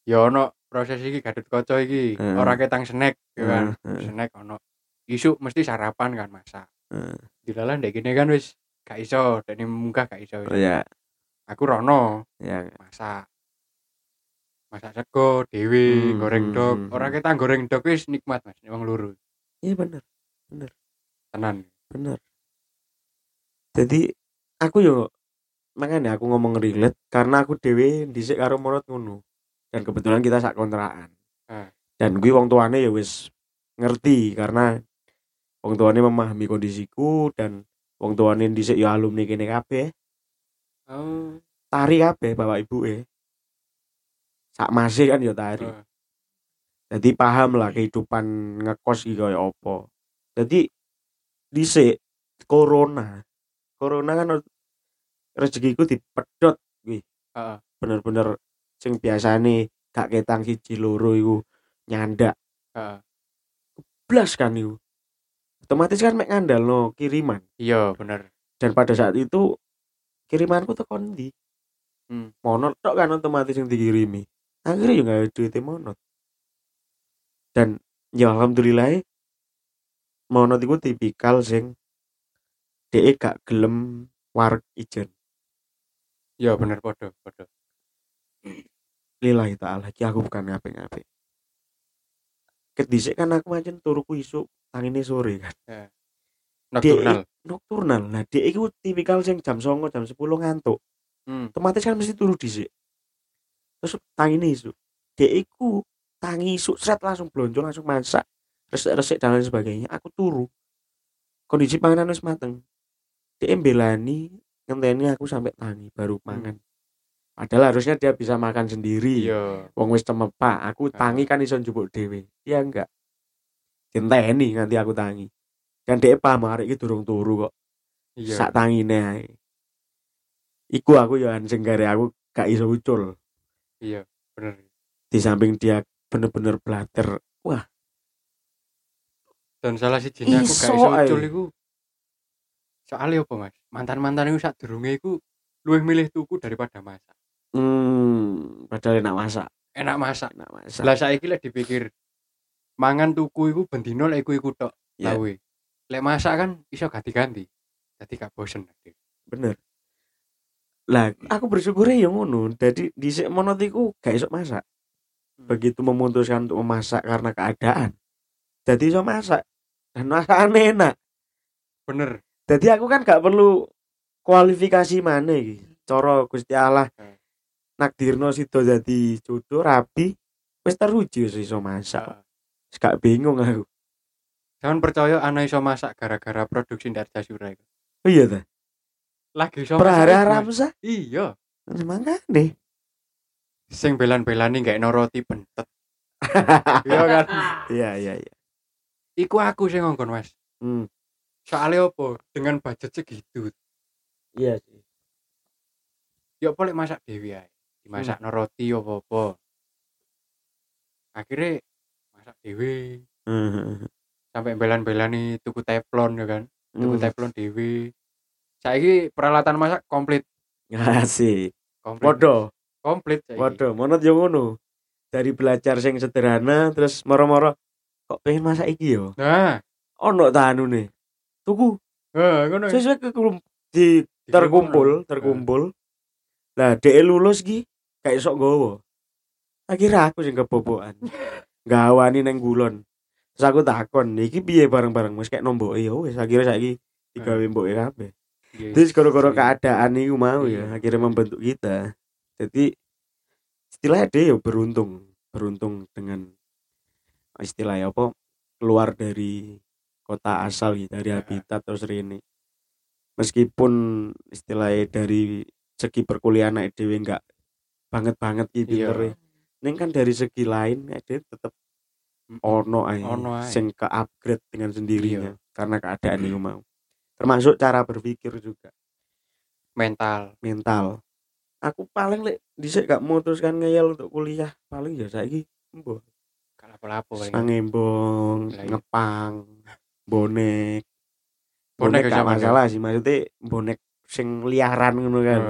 ya ono proses iki gadut kaca iki. Heeh. Ora ketang snack ya kan. Heeh. Snack ono. Isuk mesti sarapan kan masak. Heeh. Dilala ndek gini kan wis gak iso, dekne munggah gak iso. Oh, ya Aku rono ya masak. masak sego dhewe Hmm, goreng hmm, dok hmm, orang hmm. kita goreng dok wis nikmat mas wong loro iya bener tenan bener jadi aku yo makanya aku ngomong relate karena aku dewe dhisik karo ngono dan kebetulan kita sak kontrakan. Ah. dan gue wong tuane ya wis ngerti karena wong tuane memahami kondisiku dan wong tuane dhisik ya alumni kene kabeh. Oh. Tari kabeh bapak ibu eh sak masih kan ya tari. Oh. jadi paham lah kehidupan ngekos iki kaya apa. Jadi dhisik corona. Corona kan rezekiku dipedot Heeh. bener-bener sing biasane gak ketang siji loro iku nyandak. Heeh. blas kan iku. Otomatis kan mek ngandalno kiriman. Iya bener. Dan pada saat itu kirimanku tuh ndi? Hmm. monot tok kan otomatis yang dikirimi. Akhirnya juga ada duitnya monot. Dan ya alhamdulillah monot itu tipikal sing dia gak gelem wareg ijen. Iya bener podo podo lillahi ta'ala ki aku bukan ngape-ngape kedisik kan aku macam turuku isuk tangine sore kan. Nocturnal. nocturnal. Nah dia itu tipikal sing jam songo jam 10 ngantuk. Hmm. otomatis kan mesti turu dhisik. Terus tangine isu dek iku tangi isu seret langsung blonjo langsung masak resik-resik dan lain sebagainya aku turu. Kondisi panganan wis mateng. Dia belani ngenteni aku sampai tangi baru mangan padahal harusnya dia bisa makan sendiri. Iya. Wong wis temepak aku tangi kan iso njupuk dhewe. Dia enggak? Dinteni nganti aku tangi. Dan dia paham arek iki durung turu kok. Iya. Sak tangine ae. Iku aku ya sing gare aku gak iso ucul. iya bener. Di samping dia bener-bener blater. dan salah si aku gak Iso ucul iku. Soalnya apa mas? Mantan mantan itu saat durunge iku luwih milih tuku daripada masak Hmm, padahal enak masak, enak masak enak masak. lah saiki lek dipikir mangan tuku iku bendino lek iku iku tok Ya. tahu lek masak kan iso ganti-ganti jadi gak bosen Bener. Lah, aku bersyukur ya ngono. Jadi di monot iku gak iso masak. Hmm. Begitu memutuskan untuk memasak karena keadaan. Jadi iso masak. Dan masakan enak. bener Jadi aku kan gak perlu kualifikasi mana iki. Coro Gusti Allah Hmm. Nakdirno sido jadi jodoh rapi wis teruji wis iso masak. Wis gak bingung aku. jangan percaya anak iso masak gara-gara produksi Darja Sura iku Oh iya ta. lagi iso iku, Mas. Ramsa. iya Mangane. sing belan-belani gak eno roti bentet (laughs) iya kan Iya iya iya. iku aku sing ngongkon mas Hmm. soalnya apa dengan budget segitu Iya sih. ya boleh masak dewi ae dimasak no roti apa apa akhirnya masak dewi Hmm. sampai belan-belani tuku teflon ya kan tuku Hmm. teflon dewi saiki peralatan masak komplit Asik. komplit Podo, komplit saiki. podo. Monot yo ngono. Dari belajar sing sederhana terus moro-moro kok pengen masak iki yo. nah Ono ta anune. Tuku eh ngono sesuai ke di terkumpul, terkumpul. Lah dhek lulus ki kayak sok gowo. Akhirnya aku sing kebobokan. Gawani neng gulon. Terus aku takon, iki piye bareng-bareng wis kayak nombok ya wis akhirnya saiki digawe mboke kabeh. Iya. Terus gara-gara Iya. keadaan itu mau ya Iya. akhirnya membentuk kita. Jadi istilahnya dia ya beruntung, beruntung dengan istilahnya apa keluar dari kota asal gitu, dari habitat terus ini. Meskipun istilahnya dari segi perkuliahan anak dewe enggak banget-banget gitu Iya. pintere. Ini kan dari segi lain dewe tetap ono ae Ono ae. sing ke upgrade dengan sendirinya karena keadaan itu mau. Termasuk cara berpikir juga mental mental aku paling lek dhisik gak memutuskan ngeyel untuk kuliah paling ya saiki embo gak lapo-lapo paling. sangembong iya. ngepang bonek Bonek bonek ya gak masalah sih maksudnya bonek sing liaran ngono kan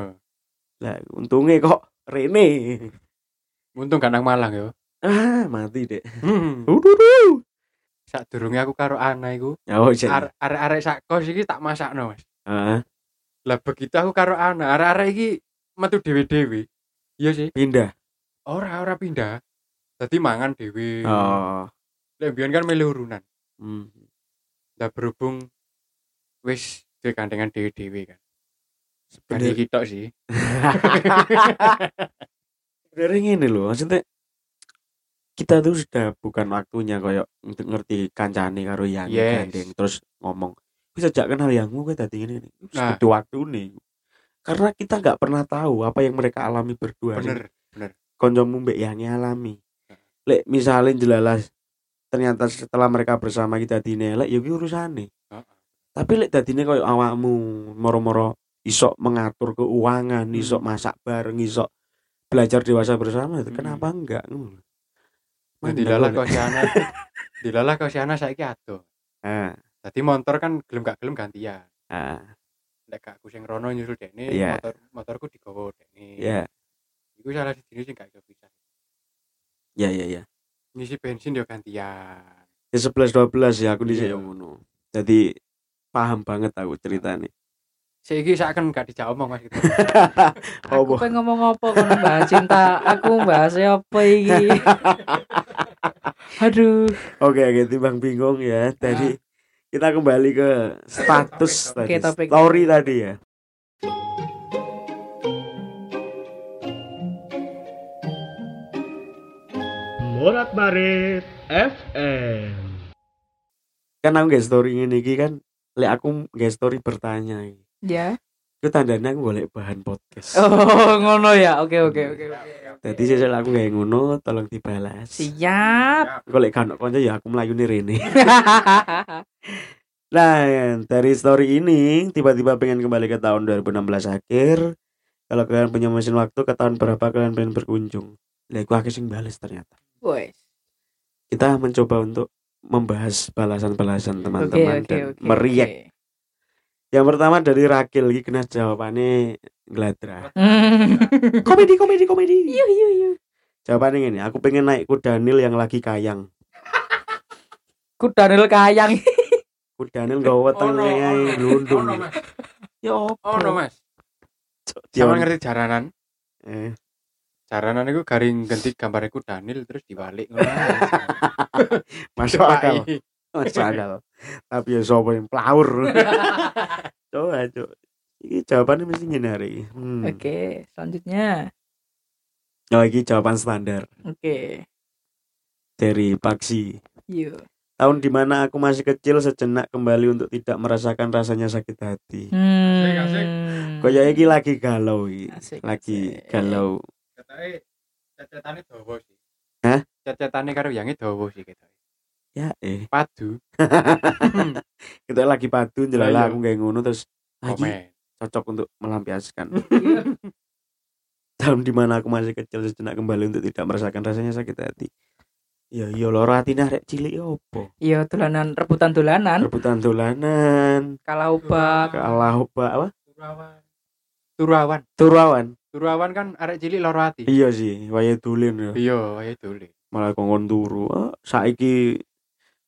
lah untungnya kok Rene. Untung gak nang Malang yo. Ah mati deh Hmm. Sak durunge aku karo Ana iku. Oh iya are- arek-arek sak kos iki tak masakno Mas. Ah, lah begitu aku karo Ana arek-arek iki metu dhewe-dhewe iya sih. Pindah? Ora ora pindah. Dadi mangan dhewe Oh. lek mbiyen kan milih urunan. Hmm. lah berhubung wis duwe gandengan dhewe-dhewe kan Bener. Ganti kita sih (laughs) Sebenarnya ngene loh, maksudnya kita tuh sudah bukan waktunya koyo untuk ngerti kancane karo yang Yes. gandeng terus ngomong bisa sejak kenal yangmu kayak tadi ini Nah. butuh waktu nih karena kita nggak pernah tahu apa yang mereka alami berdua bener koncomu mbak yangi alami lek misalnya jelalas ternyata setelah mereka bersama kita dinelek ya kuwi urusane Heeh. tapi lek dadine koyo awakmu moro-moro isok mengatur keuangan Hmm. isok masak bareng isok belajar dewasa bersama. Itu Hmm. kenapa enggak? Nah, dilalah si (laughs) anak. Dilalah si anak saiki ado ah. Tadi motor kan gelem gak gelem gantian. Ah. Nek gak aku sing rono nyusul dekne Iya. motor motorku digowo dekne. Ya iku salah siji sing gak iso bisa ya ya ya ngisi bensin yo gantian. Ya sebelas dua belas ya aku di ngono. Jadi paham banget aku ceritanya Saiki saken gak omong Mas gitu. (laughs) Aku pengen ngomong apa kono bahas cinta. Aku bahas apa iki? (laughs) Aduh. Oke, oke, timbang bingung ya. Tadi kita kembali ke status tadi, Oke, topik. story tadi ya. Morat Marit FM. Kan aku nggak story ini iki kan, lek aku nggak story bertanya. iki. Ya. Itu tandanya aku golek bahan podcast. Oh, (laughs) ngono ya. Oke, oke, oke. Jadi sesel aku nggak ngono, tolong dibalas. Siap. Golek kan konco ya aku melayu nih Rene. (laughs) Nah, dari story ini tiba-tiba pengen kembali ke tahun 2016 akhir. Kalau kalian punya mesin waktu ke tahun berapa kalian pengen berkunjung? Lah aku akhirnya sing bales ternyata. Wes. kita mencoba untuk membahas balasan-balasan teman-teman oke, dan oke. meriak. oke. Yang pertama dari Rakil iki kena jawabannya gladra. Hmm. komedi komedi komedi. Yuh, yuh, yuh. Jawabannya ini, aku pengen naik kuda Nil yang lagi kayang. Ku Daniel Kayang. Kuda Nil gak weteng Ono, kayak ono. glundung. Ono, Mas. Ya opo? Oh no Mas. Dia- Sama ngerti jaranan. Eh, Jaranan itu garing ganti gambarnya ku Daniel terus dibalik ngono. (laughs) masuk akal, akal. (laughs) Tapi ya sopo yang plaur. (laughs) Coba, coba. Ini jawabannya mesti hari. Hmm. Oke, selanjutnya. Oh, ini jawaban standar Oke. dari Paksi. Yuk. Tahun di mana aku masih kecil sejenak kembali untuk tidak merasakan rasanya sakit hati. Asik, asik. Hmm. Kaya iki lagi galau iki. Asik, Lagi asik. galau. Katanya cecetane dawa sih. Hah? Cecetane karo yangi dawa sih gitu. Ya eh. Padu. (laughs) Kita lagi padu jelala Iya. aku kayak ngono terus lagi cocok untuk melampiaskan. (laughs) (laughs) Tahun di mana aku masih kecil sejenak kembali untuk tidak merasakan rasanya sakit hati. Ya iya loro atine arek cilik ya opo? Iya, dolanan rebutan dolanan, Rebutan dolanan, kalah ubak. kalah oba apa? Turawan. Turawan. Turawan. Turawan kan arek cilik loro ati. Iya sih, waya dulin ya. Iya, ayo dulu. Malah kongkon turu. Ah, saiki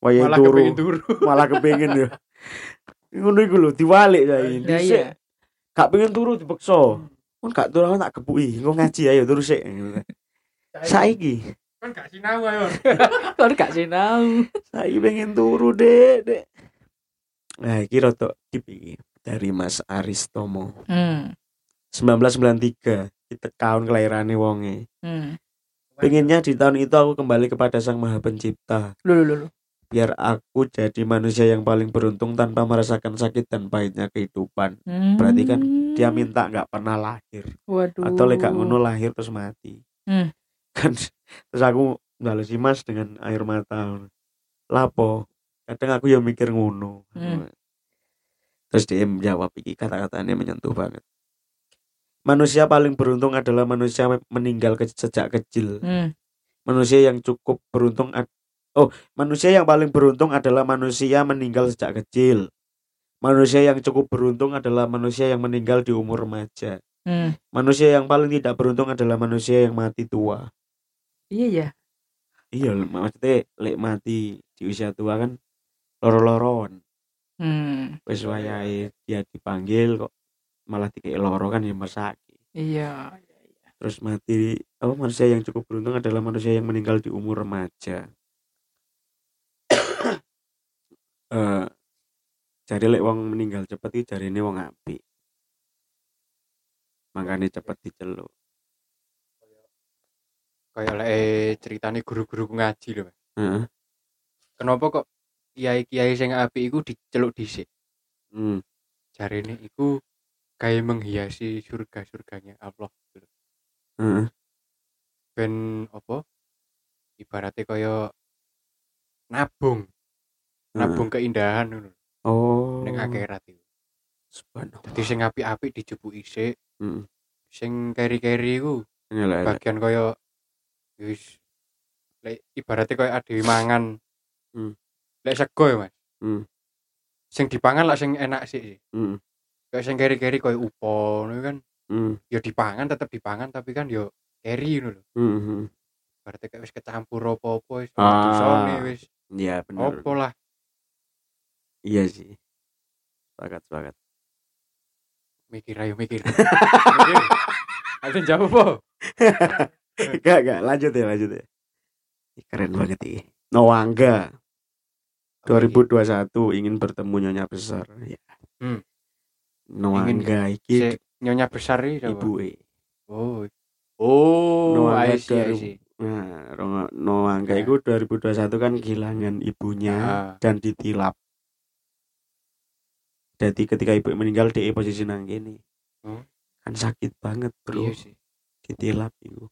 waya Malah turu. kepengin turu. (laughs) malah kepengin ya. Ngono iku lho, diwalik saiki. Ya Dhisik iya. gak pengen turu dipaksa. Kon gak turu tak kepuki, engko ngaji ayo turu sik. Saiki, kan gak sinau ayo. (laughs) Kok gak sinau. saiki pengen turu, Dek, Dek. Nah, iki rada deep iki dari Mas Aristomo. Hmm. 1993, kita tahun kelahirannya wonge. Hmm. Pengennya di tahun itu aku kembali kepada Sang Maha Pencipta. Lulu lulu. Biar aku jadi manusia yang paling beruntung tanpa merasakan sakit dan pahitnya kehidupan. Hmm. Berarti kan Dia minta nggak pernah lahir. Waduh. atau lek gak ngono lahir terus mati Hmm. (laughs) kan terus aku si mas dengan air mata lapo kadang aku ya mikir ngono Hmm. terus dia menjawab iki kata-katanya menyentuh banget manusia paling beruntung adalah manusia yang meninggal ke- sejak kecil Hmm. manusia yang cukup beruntung ad- oh manusia yang paling beruntung adalah manusia meninggal sejak kecil manusia yang cukup beruntung adalah manusia yang meninggal di umur remaja Hmm. Manusia yang paling tidak beruntung adalah manusia yang mati tua. Iya ya. Iya, maksudnya lek mati di usia tua kan loro-loron. Hmm. Wis wayahe dia dipanggil kok malah dikek loro kan ya mesake. Iya. terus mati oh manusia yang cukup beruntung adalah manusia yang meninggal di umur remaja eh cari lek wong meninggal cepet iki jarine wong apik makanya cepet diceluk kayak lek ceritane guru-guru ngaji lho. Heeh. kenapa kok kiai-kiai sing apik iku diceluk dhisik Hmm. jarine iku kayak menghiasi surga-surganya Allah. Heeh. ben apa ibaratnya kaya nabung nabung keindahan ngono Oh. ning akhirat iku Subhanallah. dadi sing apik-apik dijepuki sik Heeh. sing keri-keri iku bagian kaya wis lek ibaratnya kaya adewe mangan Hmm. lek sego ya Mas Hmm. sing dipangan lah sing enak sih Heeh. kayak sing keri-keri kaya upo ngono kan Heeh. ya dipangan tetep dipangan tapi kan yo keri ngono lho Heeh. berarti kayak wis kecampur apa-apa wis Ah. wis Iya benar. opo lah Iya sih. Sepakat, sepakat. mikir ayo mikir mikir ada jawab apa Gak, gak, lanjut ya, lanjut ya. Keren banget ini. Noangga 2021 ingin bertemu nyonya besar. Ya. Hmm. Noangga iki nyonya besar iki ibu e. oh oh Noangga I see, I 2000 see. Nah, Noangga itu 2021 kan kehilangan ibunya Ah, dan ditilap. Jadi ketika ibu meninggal di posisi nang kene. Hmm. Kan sakit banget, Bro. iya sih ditilap itu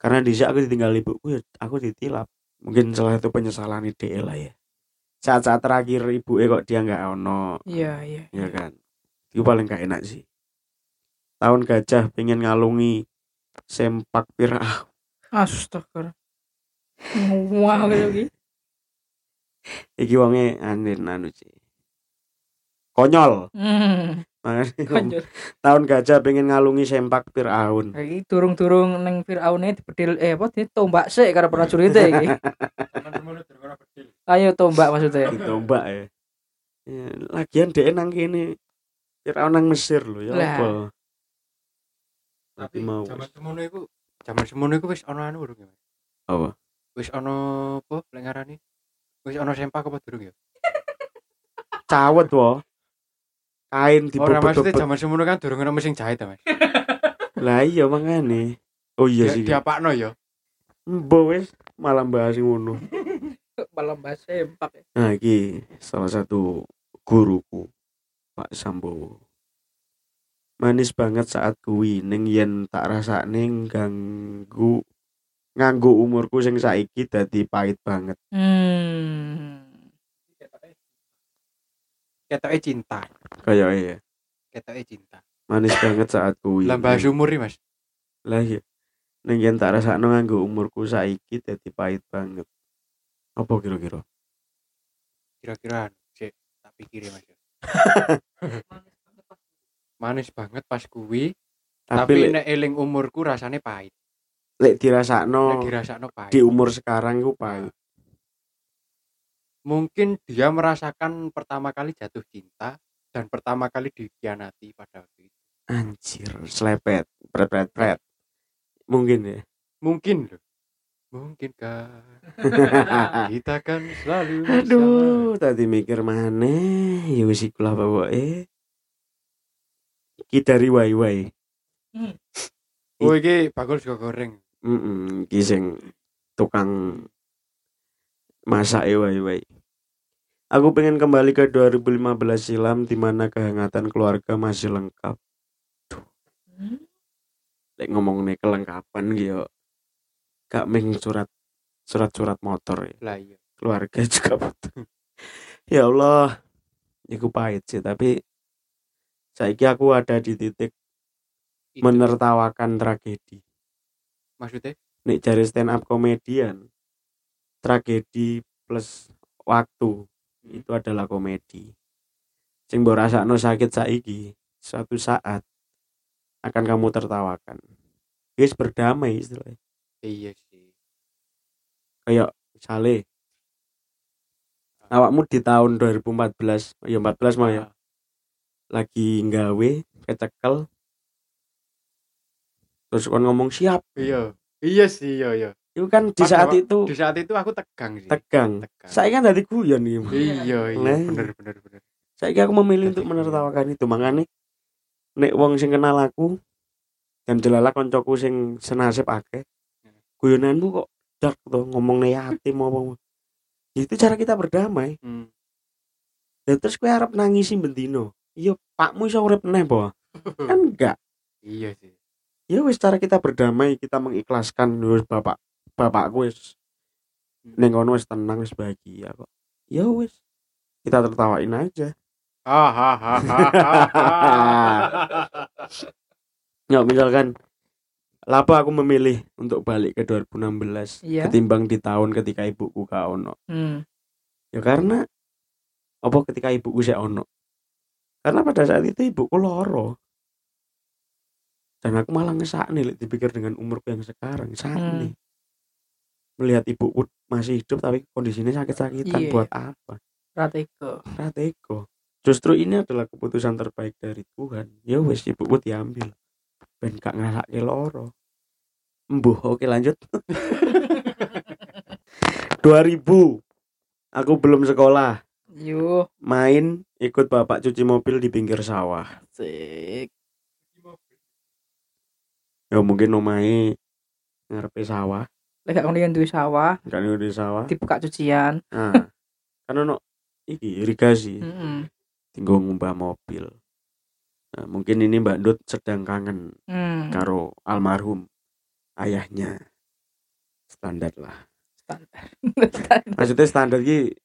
karena di aku ditinggal ibuku ya aku ditilap mungkin salah satu penyesalan ide lah ya saat-saat terakhir ibu kok dia nggak ono Iya, iya. ya kan itu paling gak enak sih tahun gajah pengen ngalungi sempak pirah Astaga. Wah, lagi. iki wonge anin anu sih konyol Hmm, makanya (laughs) lanjut. tahun gajah pengen ngalungi sempak Firaun Iki turung-turung neng Firaune dibedil eh apa ditombak sik karo prajurit iki. Ayo tombak maksudnya. ditombak ya. ya lagian dia nang kene Firaun nang Mesir loh ya Lah. apa tapi mau zaman semono iku zaman semono iku wis ono anu urung ya apa wis ono apa lek ngarani wis ono sempak apa durung ya cawet wo kain ora maksudnya dibobot zaman semono kan durung ono mesin jahit ta Mas. (laughs) Lah iya makanya oh iya Dia- sih. diapakno ya. Mbok wis malah bahas ngono. (laughs) Malam bahasa empak. ya. nah iki salah satu guruku Pak Sambowo. Manis banget saat kuwi ning yen tak rasakne ganggu nganggo umurku sing saiki dadi pahit banget. Hmm. Ketoke cinta. Kayak ya? Ketoke cinta. Manis banget saat kuwi. Lah bahas umur Mas? Lah iya. Ning yen tak rasakno nganggo umurku saiki dadi pahit banget. Apa kira-kira? Kira-kira sik tak pikir ya Mas. (laughs) Manis banget pas kuwi tapi, tapi lek nek eling umurku rasane pahit. Lek dirasakno dirasakno pahit. di umur sekarang ku pahit mungkin dia merasakan pertama kali jatuh cinta dan pertama kali dikhianati pada waktu itu. Anjir slepet pret pret pret. Mungkin ya? Mungkin loh. Mungkin kan (laughs) kita kan selalu aduh tadi mikir mana ya wis iku lah bawoke iki dari wai wai bersama. oh iki bakul juga goreng. Mm sing tukang wai wai aku pengen kembali ke 2015 silam di mana kehangatan keluarga masih lengkap. Hmm. lek ngomong nih kelengkapan gitu gak meng surat surat-surat motor ya. Lah iya. Keluarga (laughs) juga butuh. Ya Allah itu pahit sih tapi saiki aku ada di titik Itu. menertawakan tragedi. Maksudnya? Nek cari stand up komedian tragedi plus waktu. Hmm. itu adalah komedi. Sing mbok rasakno sakit saiki suatu saat akan kamu tertawakan. Guys berdamai istilahnya. Iya sih. Kayak misalnya awakmu di tahun 2014 ya 14 mau ya Ah, lagi nggawe kecekel terus kon ngomong siap. Iya. Iya sih iya iya itu kan di saat itu di saat itu aku tegang sih. Tegang. Tegang. Saya kan dari guyon nih iya iya Nah. bener bener bener. Saya aku memilih untuk menertawakan itu. Makanya nek wong sing kenal aku dan jelala koncoku sing senasib akeh guyonanmu kok dark tuh ngomong (laughs) yatim ngomong itu cara kita berdamai. Hmm. dan terus kue harap nangisi bendino iya pakmu iso urip neh po (laughs) kan enggak. Iya sih. Ya wis cara kita berdamai kita mengikhlaskan wis bapak bapakku wis neng kono wis tenang wis bahagia kok. Ya wis kita tertawain aja. Ya (laughs) misalkan Lapa aku memilih untuk balik ke 2016 Iya. ketimbang di tahun ketika ibuku gak ono? Hmm. ya karena apa ketika ibuku saya ono? Karena pada saat itu ibuku loro. Dan aku malah ngesak nih dipikir dengan umurku yang sekarang saat Hmm. nih melihat ibuku masih hidup tapi kondisinya sakit-sakitan Iya. buat apa? Ratego. stratego justru ini adalah keputusan terbaik dari Tuhan. Ya wes ibuku diambil. Ben gak ngalake loro embuh oke lanjut. (laughs) 2000 aku belum sekolah. Yuh, main ikut bapak cuci mobil di pinggir sawah. Sik. ya mungkin omahe ngarepe sawah Lek gak ngono duwe sawah, kan di sawah dibuka cucian. nah kan ono iki irigasi Heeh. tinggal ngumbah mobil nah, mungkin ini Mbak Dut sedang kangen Hmm. karo almarhum ayahnya standar lah Standar. (laughs) maksudnya standar ki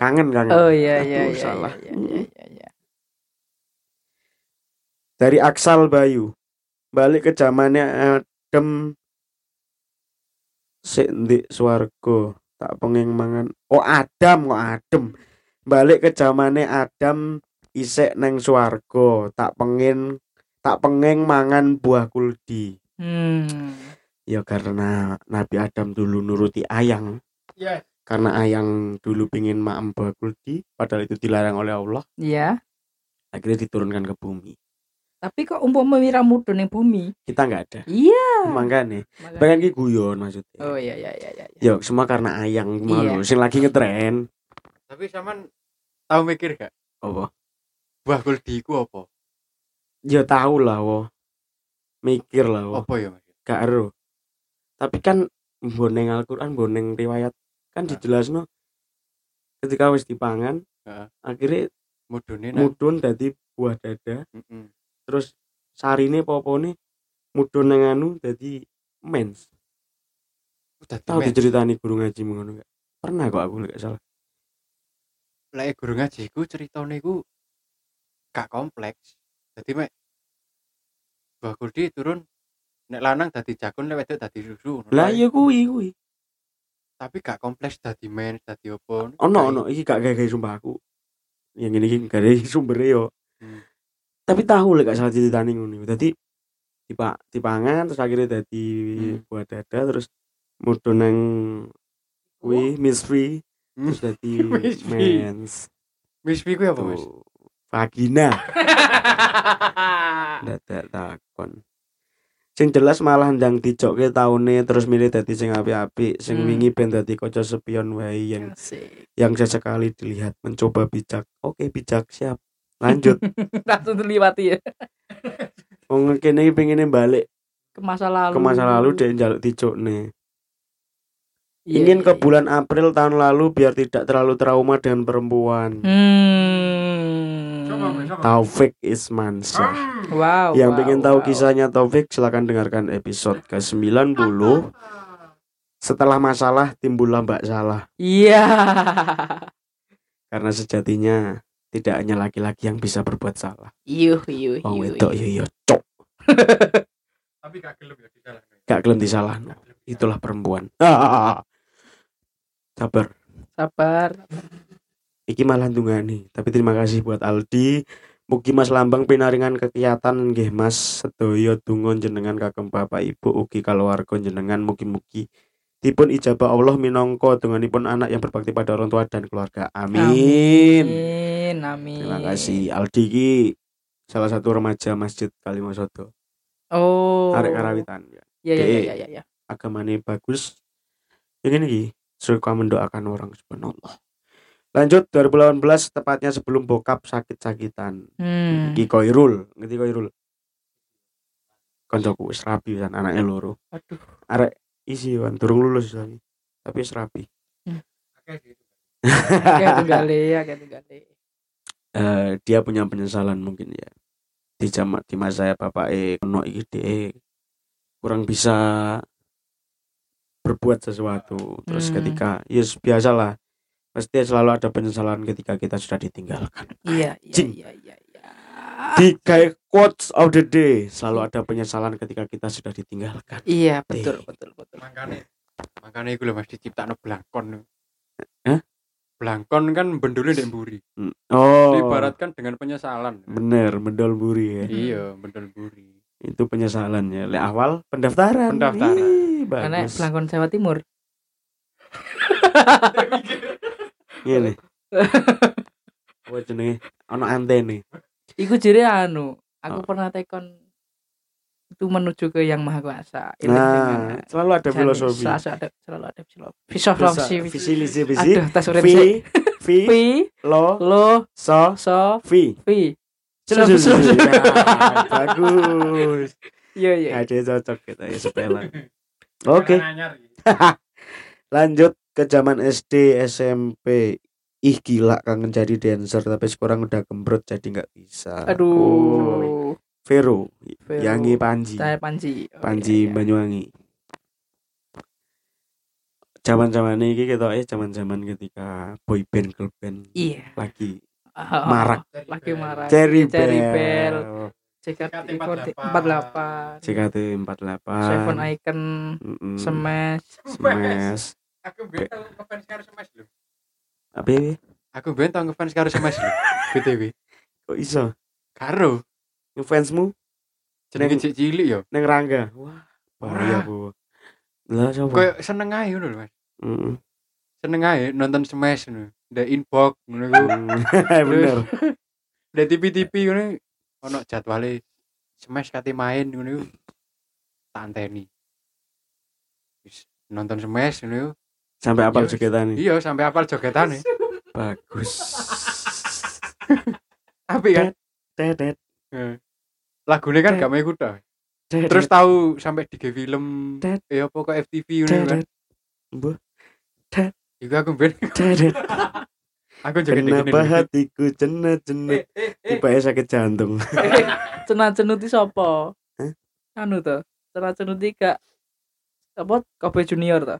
kangen kangen oh iya iya Aduh, iya. salah. Iya iya iya. iya. dari Aksal Bayu balik ke zamannya Adem sik ndi swarga tak pengen mangan oh Adam kok Adem balik ke zamannya Adam isek neng swarga tak pengen tak pengen mangan buah kuldi Hmm. ya karena Nabi Adam dulu nuruti ayang Yes. karena ayang dulu pingin maem buah kuldi padahal itu dilarang oleh Allah Iya. akhirnya diturunkan ke bumi Tapi kok umpama mira mudun ning bumi? kita nggak ada. Iya. makanya pengen ki guyon maksudnya. Oh iya iya iya iya. ya semua karena ayang malu. Iya. sing lagi ngetren. Tapi saman tahu mikir gak? Apa? Buah kuldi ku apa? Ya tahu lah wo. Mikir lah wo. Apa ya gak ero. Tapi kan boneng Al-Quran boneng riwayat. Kan Nah. dijelasno ketika wis dipangan Heeh. akhirnya mudune nang mudun dadi buah dada. Heeh. Terus sarine popone mudun nang anu dadi mens. Udah tahu dimen. diceritani guru ngaji ngono gak? Pernah kok aku gak salah. Lek guru ngaji ku ceritane ku gak kompleks. Jadi mek buah kuldi turun nek lanang dadi jakun nek wedok dadi susu ngono lah iya kuwi kuwi tapi gak kompleks dadi men dadi opo ono ono iki gak gawe sumpah aku. Yang ini iki gak ada sumber yo. Hmm. Tapi tahu lek gak salah ceritani ngono dadi dipa dipangan terus akhirnya dadi Hmm. buah dada terus mudun nang kuwi mystery Hmm. terus dadi (laughs) Mystery. mens Misfi ku apa mas vagina (laughs) dadak takon sing jelas malah ndang dijokke taune terus milih dadi sing apik-apik sing Hmm. wingi ben dadi kaca spion wae yang Asik. yang sesekali dilihat mencoba bijak oke bijak siap lanjut (laughs) Langsung terliwati ya wong kene iki pengine balik ke masa lalu. ke masa lalu dek njaluk dicukne Iya, ingin iya, ke iya. bulan April tahun lalu biar tidak terlalu trauma dengan perempuan Hmm. Taufik Ismansyah Wow. yang wow, pengen tahu wow. kisahnya Taufik silahkan dengarkan episode ke 90 setelah masalah timbullah mbak salah Iya. karena sejatinya tidak hanya laki-laki yang bisa berbuat salah. Yuh yuh wong yuh. wedok yo yo cok (laughs) tapi gak gelem ya disalah gak gelem disalahno itulah perempuan. (laughs) Sabar. Sabar. iki malah ndungani. Tapi terima kasih buat Aldi. Mugi Mas Lambang pinaringan kekiatan nggih Mas. Sedaya donga jenengan kagem Bapak Ibu ugi kalawarga jenengan mugi-mugi dipun ijabah Allah minangka donganipun anak yang berbakti pada orang tua dan keluarga. Amin. Amin. Amin. Terima kasih Aldi ki salah satu remaja Masjid Kalimasodo. Oh. arek karawitan ya Ya ya Dek. ya ya ya. agamanya bagus ya gini Ki, suka mendoakan orang subhanallah lanjut 2018 tepatnya sebelum bokap sakit-sakitan Hmm. Ki Koirul ngerti Koirul koncoku wis rabi anaknya loro Aduh. arek isi wan. Durung lulus tapi tapi ya kayak tunggale. Eh, dia punya penyesalan mungkin ya. Di jam di masa saya bapak eh ono iki dhek kurang bisa berbuat sesuatu. Terus Hmm. ketika yes biasalah. Pasti selalu ada penyesalan ketika kita sudah ditinggalkan. Iya iya iya iya. iya. di kayak quotes of the day selalu ada penyesalan ketika kita sudah ditinggalkan. Iya betul betul betul. Makanya makanya iku lho Mas diciptakno blangkon Hah? blangkon kan bendulnya ndek mburi Hmm. oh diibaratkan dengan penyesalan bener mendol buri ya iya bendul mburi itu penyesalannya le awal pendaftaran Pendaftaran. Karena bagus Blangkon Jawa Timur. (laughs) Ngene. Apa (laughs) jenenge? Ono antene. Iku jere anu, aku Oh. pernah tekon itu menuju ke yang maha kuasa. Ini Nah, dengan- selalu ada filosofi. Selalu ada selalu ada filosofi. Filosofi. Visi visi visi. Aduh, tas urip vi, Fi, lo, lo, so, so, fi. So. sudah. Nah, Bagus. Iya iya. Ada yang cocok kita ya sepela. (laughs) Oke, (laughs) lanjut ke zaman SD, SMP. Ih gila kangen jadi dancer tapi sekarang udah gembrot jadi nggak bisa. Oh, Aduh. Vero, Vero. Yangi Panji. Saya Panji. Oh, Panji iya, iya. Banyuwangi. Zaman-zaman ini kita eh zaman-zaman ketika boy band girl band Iya. lagi Oh, Marak. Lagi marah. Cherry Cherry Bell, Bell. JKT 48. JKT 48, Seven Icon. mm-mm, Smash. Smash, aku ben tau ngefans karo Smash lho apa ya? aku ben tau ngefans karo Smash lho (laughs) BTW Kok iso? karo Ngefansmu jenenge Neng- cek cilik yo neng Rangga. Wah, bahaya bu. Lah siapa? koyo seneng ae ngono lho Mas seneng ae nonton Smash ngono ndak inbox ngono Mm, (laughs) Bener. (laughs) ndak TV-TV ngono ono jadwale Smash kate main ngono iku tak anteni Wis nonton Smash ngono Sampai apal jogetan iya sampai apal jogetane Bagus. (laughs) apik kan Tetet. Lagune kan Tet. gak mau ikut dah tetet, terus tahu sampai di film ya apa kok FTV ngono kan. Bu, Iku aku ben (laughs) aku gini Kenapa hatiku cenet-cenet tiba sakit jantung. (laughs) Cenat cenuti sapa? Hah? Anu to. Cenat cenuti gak apa Kobe Junior to?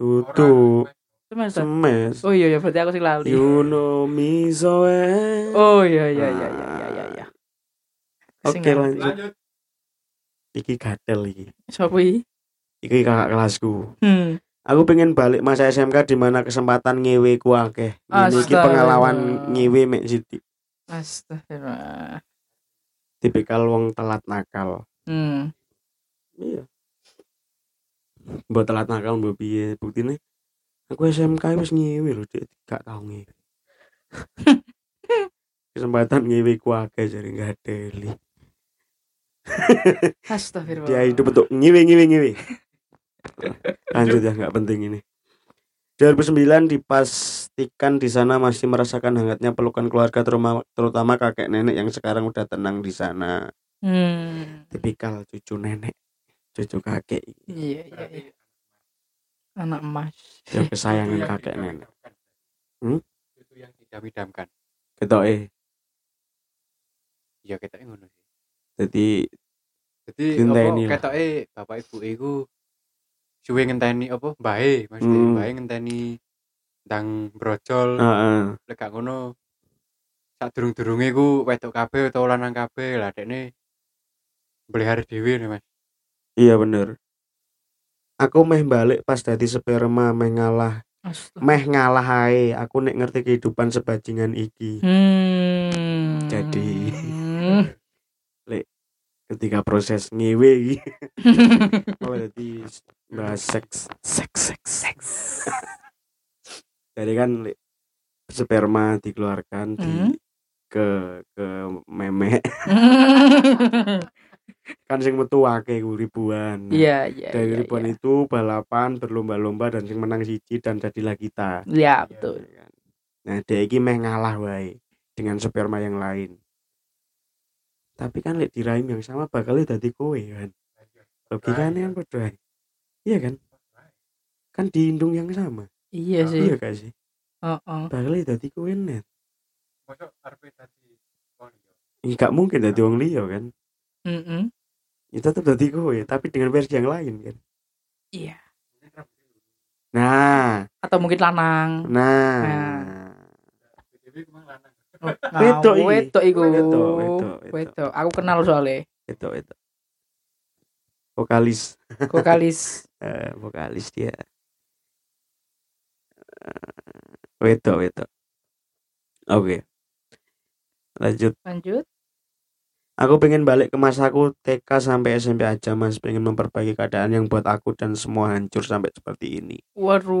Tutup Semes semes. Oh iya ya berarti aku sing lali. You know me so well. Oh iya iya iya iya iya iya iya. Sing Oke lanjut. Iki gatel iki. Sopo iki? Iki kakak kelasku. Hmm. Aku pengen balik masa SMK di mana kesempatan ngewe ku akeh. Ini iki pengalaman ngewe mek sithik. Astagfirullah. Tipikal wong telat nakal. Hmm. Iya. Mbok telat nakal mbok piye buktine? Aku SMK wis ngewe lho, Dik. Gak tau ngewe. (laughs) Kesempatan ngewe ku akeh jadi gak deli. Astagfirullah. Dia hidup untuk ngewe ngewe ngewe. Lanjut ya, nggak penting ini. 2009 dipastikan di sana masih merasakan hangatnya pelukan keluarga terutama, terutama kakek nenek yang sekarang udah tenang di sana. Hmm. Tipikal cucu nenek, cucu kakek, Iya iya iya. Anak emas. yang kesayangan kakek nenek. Hmm? itu yang didam-idamkan Gitu eh, iya kita ngono sih jadi jadi Ngenteni apa ketoke bapak ibu iku suwe ngenteni apa bae Mas Hmm. bae ngenteni ndang brojol heeh, lek gak ngono sak durung-durunge ku wedok kabeh utawa lanang kabeh lah dekne belihara dhewe nih Mas iya bener. Aku meh balik pas dadi sperma meh ngalah, Astaga. meh ngalah ae. Aku nek ngerti kehidupan sebajingan iki. Hmm. Jadi. Ketika proses ngewe iki (laughs) oh jadi bahas seks seks seks seks (laughs) jadi kan sperma dikeluarkan di Hmm. ke ke meme (laughs) kan sing metu akeh ku ribuan Iya, iya. dari iya, ribuan iya. itu balapan berlomba-lomba dan sing menang siji dan jadilah kita Iya, betul. Ya kan? nah dia iki meh ngalah wae dengan sperma yang lain tapi kan lek di rahim yang sama bakalnya dadi kowe kan logikanya kan padha ae. iya kan kan di indung yang sama Iya sih. iya gak sih Heeh. bakalnya dadi kowe net Mosok arepe dadi wong liya. nggak mungkin dadi wong liya kan Mm-mm. ya tetap dadi kowe tapi dengan versi yang lain kan Iya. nah Atau mungkin lanang. nah BTW ku mang lanang. Oh, Wedok iki. wedok iku. Wedok, wedok, wedok. Wedok. Aku kenal soalnya. itu itu vokalis Vokalis. (laughs) Eh, vokalis dia Eh, wedok wedok oke lanjut Lanjut. aku pengen balik ke masaku TK sampai SMP aja mas pengen memperbaiki keadaan yang buat aku dan semua hancur sampai seperti ini Waduh.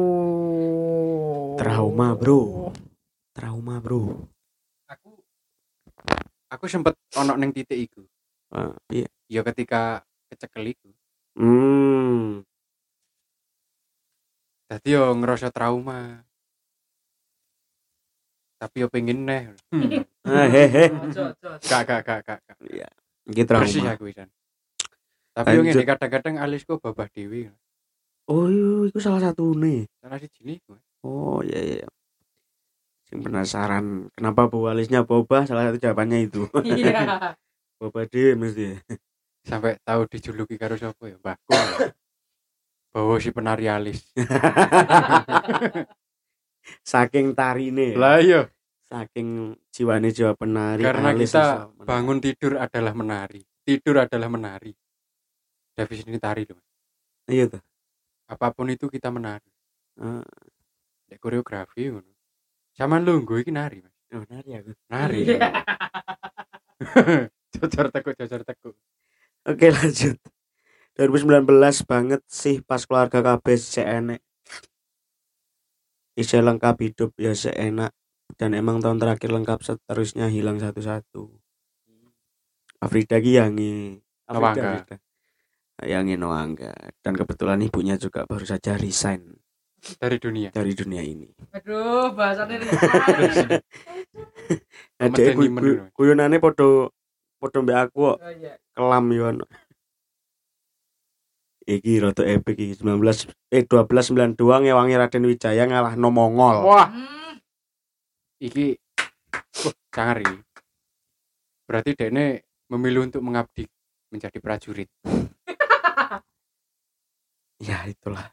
Trauma, bro. trauma bro aku sempet ono ning titik iku. Ah, iya Ya ketika kecekel iku. hmm Dadi yo ngerasa trauma. Tapi yo pengen neh. Hehe gak gak gak. gak. iya ini Bersih trauma aku wisan. Tapi yo ngene kadang-kadang alisku babah dewi. oh iya itu salah satu nih Salah siji niku. Oh iya iya. Sing penasaran kenapa bau alisnya boba salah satu jawabannya itu. Iya. (laughs) boba deh mesti. Sampai tahu dijuluki karo sapa ya, Mbahku. Bawa si penari alis. (laughs) Saking tarine. Lah iya, Saking jiwane jiwa penari. karena alis kita bangun tidur adalah menari. Tidur adalah menari. Definisi tari loh. Iya tuh. Apa pun itu kita menari. Dek koreografi ngono. Saman lungguh iki nari, Mas. oh, nari aku. Nari. (laughs) Iya. Jojor tekuk, jojor tekuk. Oke lanjut. 2019 banget sih pas keluarga KB se enek. Isi lengkap hidup ya seenak dan emang tahun terakhir lengkap seterusnya hilang satu-satu. Afrida ki yangi Noangga. Afrida. Yangi Noangga dan kebetulan ibunya juga baru saja resign Dari dunia. dari dunia ini. Aduh, bahasannya resign. (laughs) Adek Medeni ku- menur. ku- guyonane podo podo mbek aku kok Oh, iya. kelam yo ono. Iki rada epic iki 19 eh 1292 ngewangi Raden Wijaya ngalah no Mongol. Wah, Hmm. iki wah, sangar iki. Berarti Dene memilih untuk mengabdi menjadi prajurit. (laughs) Ya itulah.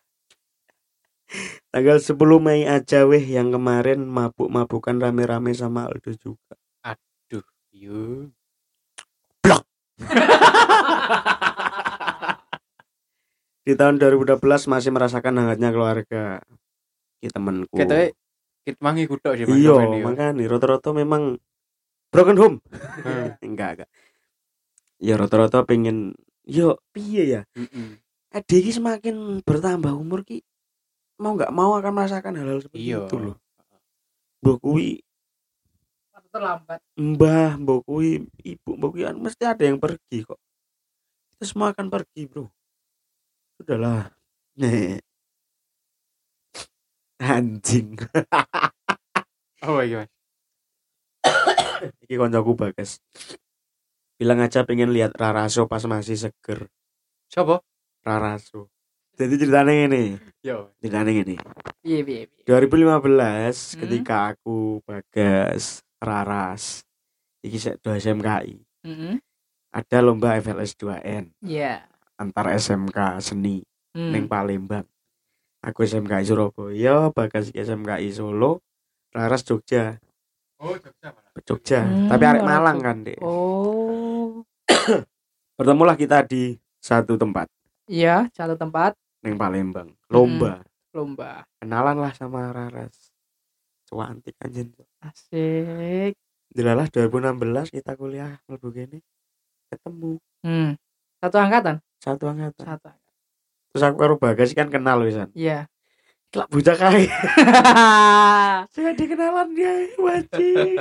Tanggal 10 Mei aja weh yang kemarin mabuk-mabukan rame-rame sama Aldo juga. Duh, yo. Di tahun 2012 masih merasakan hangatnya keluarga. Ki temenku. Kita kita mangi kutok sih Iya, yo. makanya rata-rata memang broken home. Hmm, (laughs) enggak, enggak. Ya rata-rata pengen yo piye ya? mm-mm. Adik iki semakin bertambah umur ki mau nggak mau akan merasakan hal-hal seperti Iya. itu loh. Mbok kuwi Waktu terlambat. mbah, mbok kuwi ibu, mbok kuwi kan mesti ada yang pergi kok. Kita semua akan pergi, Bro. Sudahlah. Nih. (laughs) Anjing. (laughs) Oh iya, Mas. Iki koncoku bagas. Bilang aja pengen lihat Raraso pas masih seger. Siapa? Raraso. Jadi ceritanya ini, Yo. ceritanya ini. Iya, iya, iya. 2015 Hmm. ketika aku Bagas Raras iki sek do SMKI Mm-mm. ada lomba FLS 2N Iya. antar SMK seni Hmm. ning Palembang aku SMKI Surabaya Bagas SMKI Solo Raras Jogja Oh, Jogja malah. Jogja Hmm, tapi arek Malang kan dek Oh. (coughs) bertemulah kita di satu tempat Iya, satu tempat ning Palembang. Lomba. Lomba. kenalan lah sama Raras cuantik anjing. Asik. Dilalah 2016 kita kuliah mlebu kene. Ketemu. Hmm. Satu angkatan? satu angkatan. Satu angkatan. terus aku karo Bagas kan kenal wisan Iya. Kelak bocah kae. (laughs) Saya dikenalan dia wajib.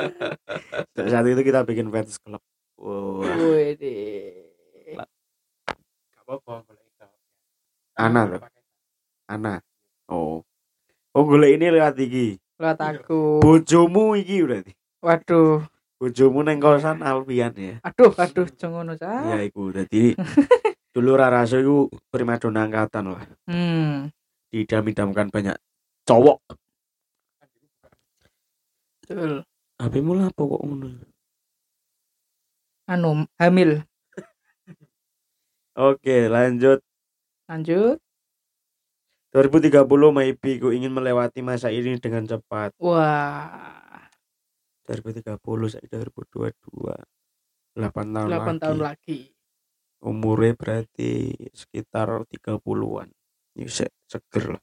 Saat itu kita bikin fans club. Wow Wih, apa-apa. Ana tuh. Ana. Oh. Oh golek ini lewat iki. Lewat aku. Bojomu iki berarti. Waduh. Bojomu neng kosan Alfian ya. Aduh, aduh, jangan ngono cah. Ya iku dadi (laughs) dulu Raraso iku primadona angkatan lah. Hmm. Didam-idamkan banyak cowok. Betul. HP mu lah kok ngono. Anu, hamil. (laughs) Oke, lanjut. Lanjut. 2030 maybe ku ingin melewati masa ini dengan cepat. Wah, 2030 saya 2022. 8 tahun 8 lagi. tahun lagi. Umurnya berarti sekitar 30-an. Ya se- seger lah.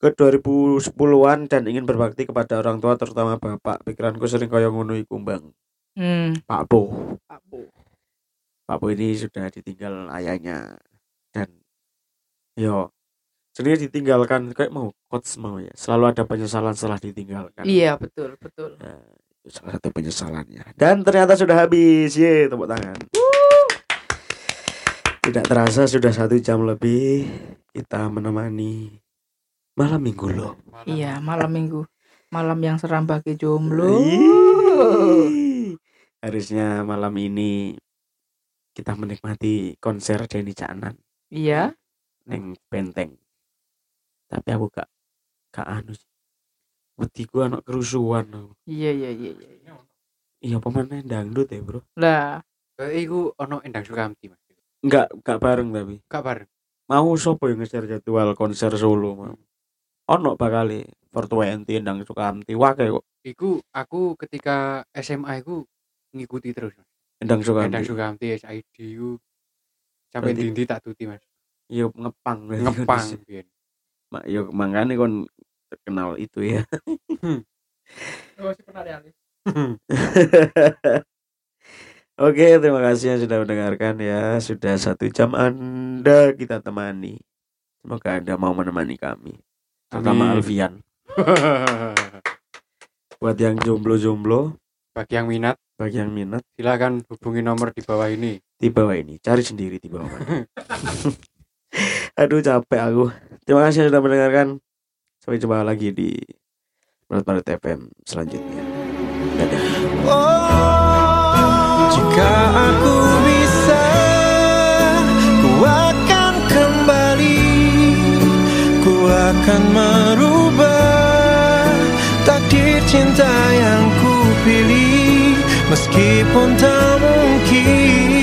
Ke 2010-an dan ingin berbakti kepada orang tua terutama bapak. Pikiranku sering kaya ngono iku, Bang. Hmm. Pak Bo. Pak Bu. Pak Bo ini sudah ditinggal ayahnya dan yo sebenarnya ditinggalkan kayak mau coach mau ya selalu ada penyesalan setelah ditinggalkan. Iya, betul, betul. Nah, itu salah satu penyesalannya. Dan ternyata sudah habis ye tepuk tangan. Tidak terasa sudah satu jam lebih kita menemani malam minggu loh Iya, malam minggu. Malam yang seram bagi jomblo. Harusnya malam ini kita menikmati konser Denny Caknan Iya. neng benteng tapi aku gak gak anu sih wedi ku anak kerusuhan aku. Iya, iya, iya, iya. iya pemainnya dangdut ya bro Lah, Kayak iku ono Endang Sukamti Mas. enggak gak bareng tapi Gak bareng. mau sopo yang ngejar jadwal konser Solo mau ono bakal 420 endang Sukamti wae kok Iku aku ketika SMA iku ngikuti terus. Mas. endang Endang Sukamti Sukamti SID iku sampai Berarti- dindi tak tuti Mas. iya ngepang Ngepang biyen. Mak, yo makanya kon terkenal itu ya si pernah realis. (laughs) Oke, terima kasih yang sudah mendengarkan ya. Sudah satu jam Anda kita temani. Semoga Anda mau menemani kami. Terutama. Alfian. (laughs) Buat yang jomblo-jomblo, Bagi yang minat bagi yang minat, silakan hubungi nomor di bawah ini. Di bawah ini. Cari sendiri di bawah. (laughs) Aduh, capek aku. Terima kasih sudah mendengarkan. Sampai jumpa lagi di Menurut Menurut FM selanjutnya. Dadah. Jika aku bisa, ku akan kembali, ku akan merubah takdir cinta yang ku pilih, meskipun tak mungkin,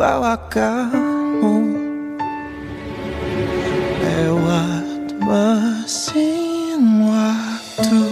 membawa kamu lewat mesin waktu.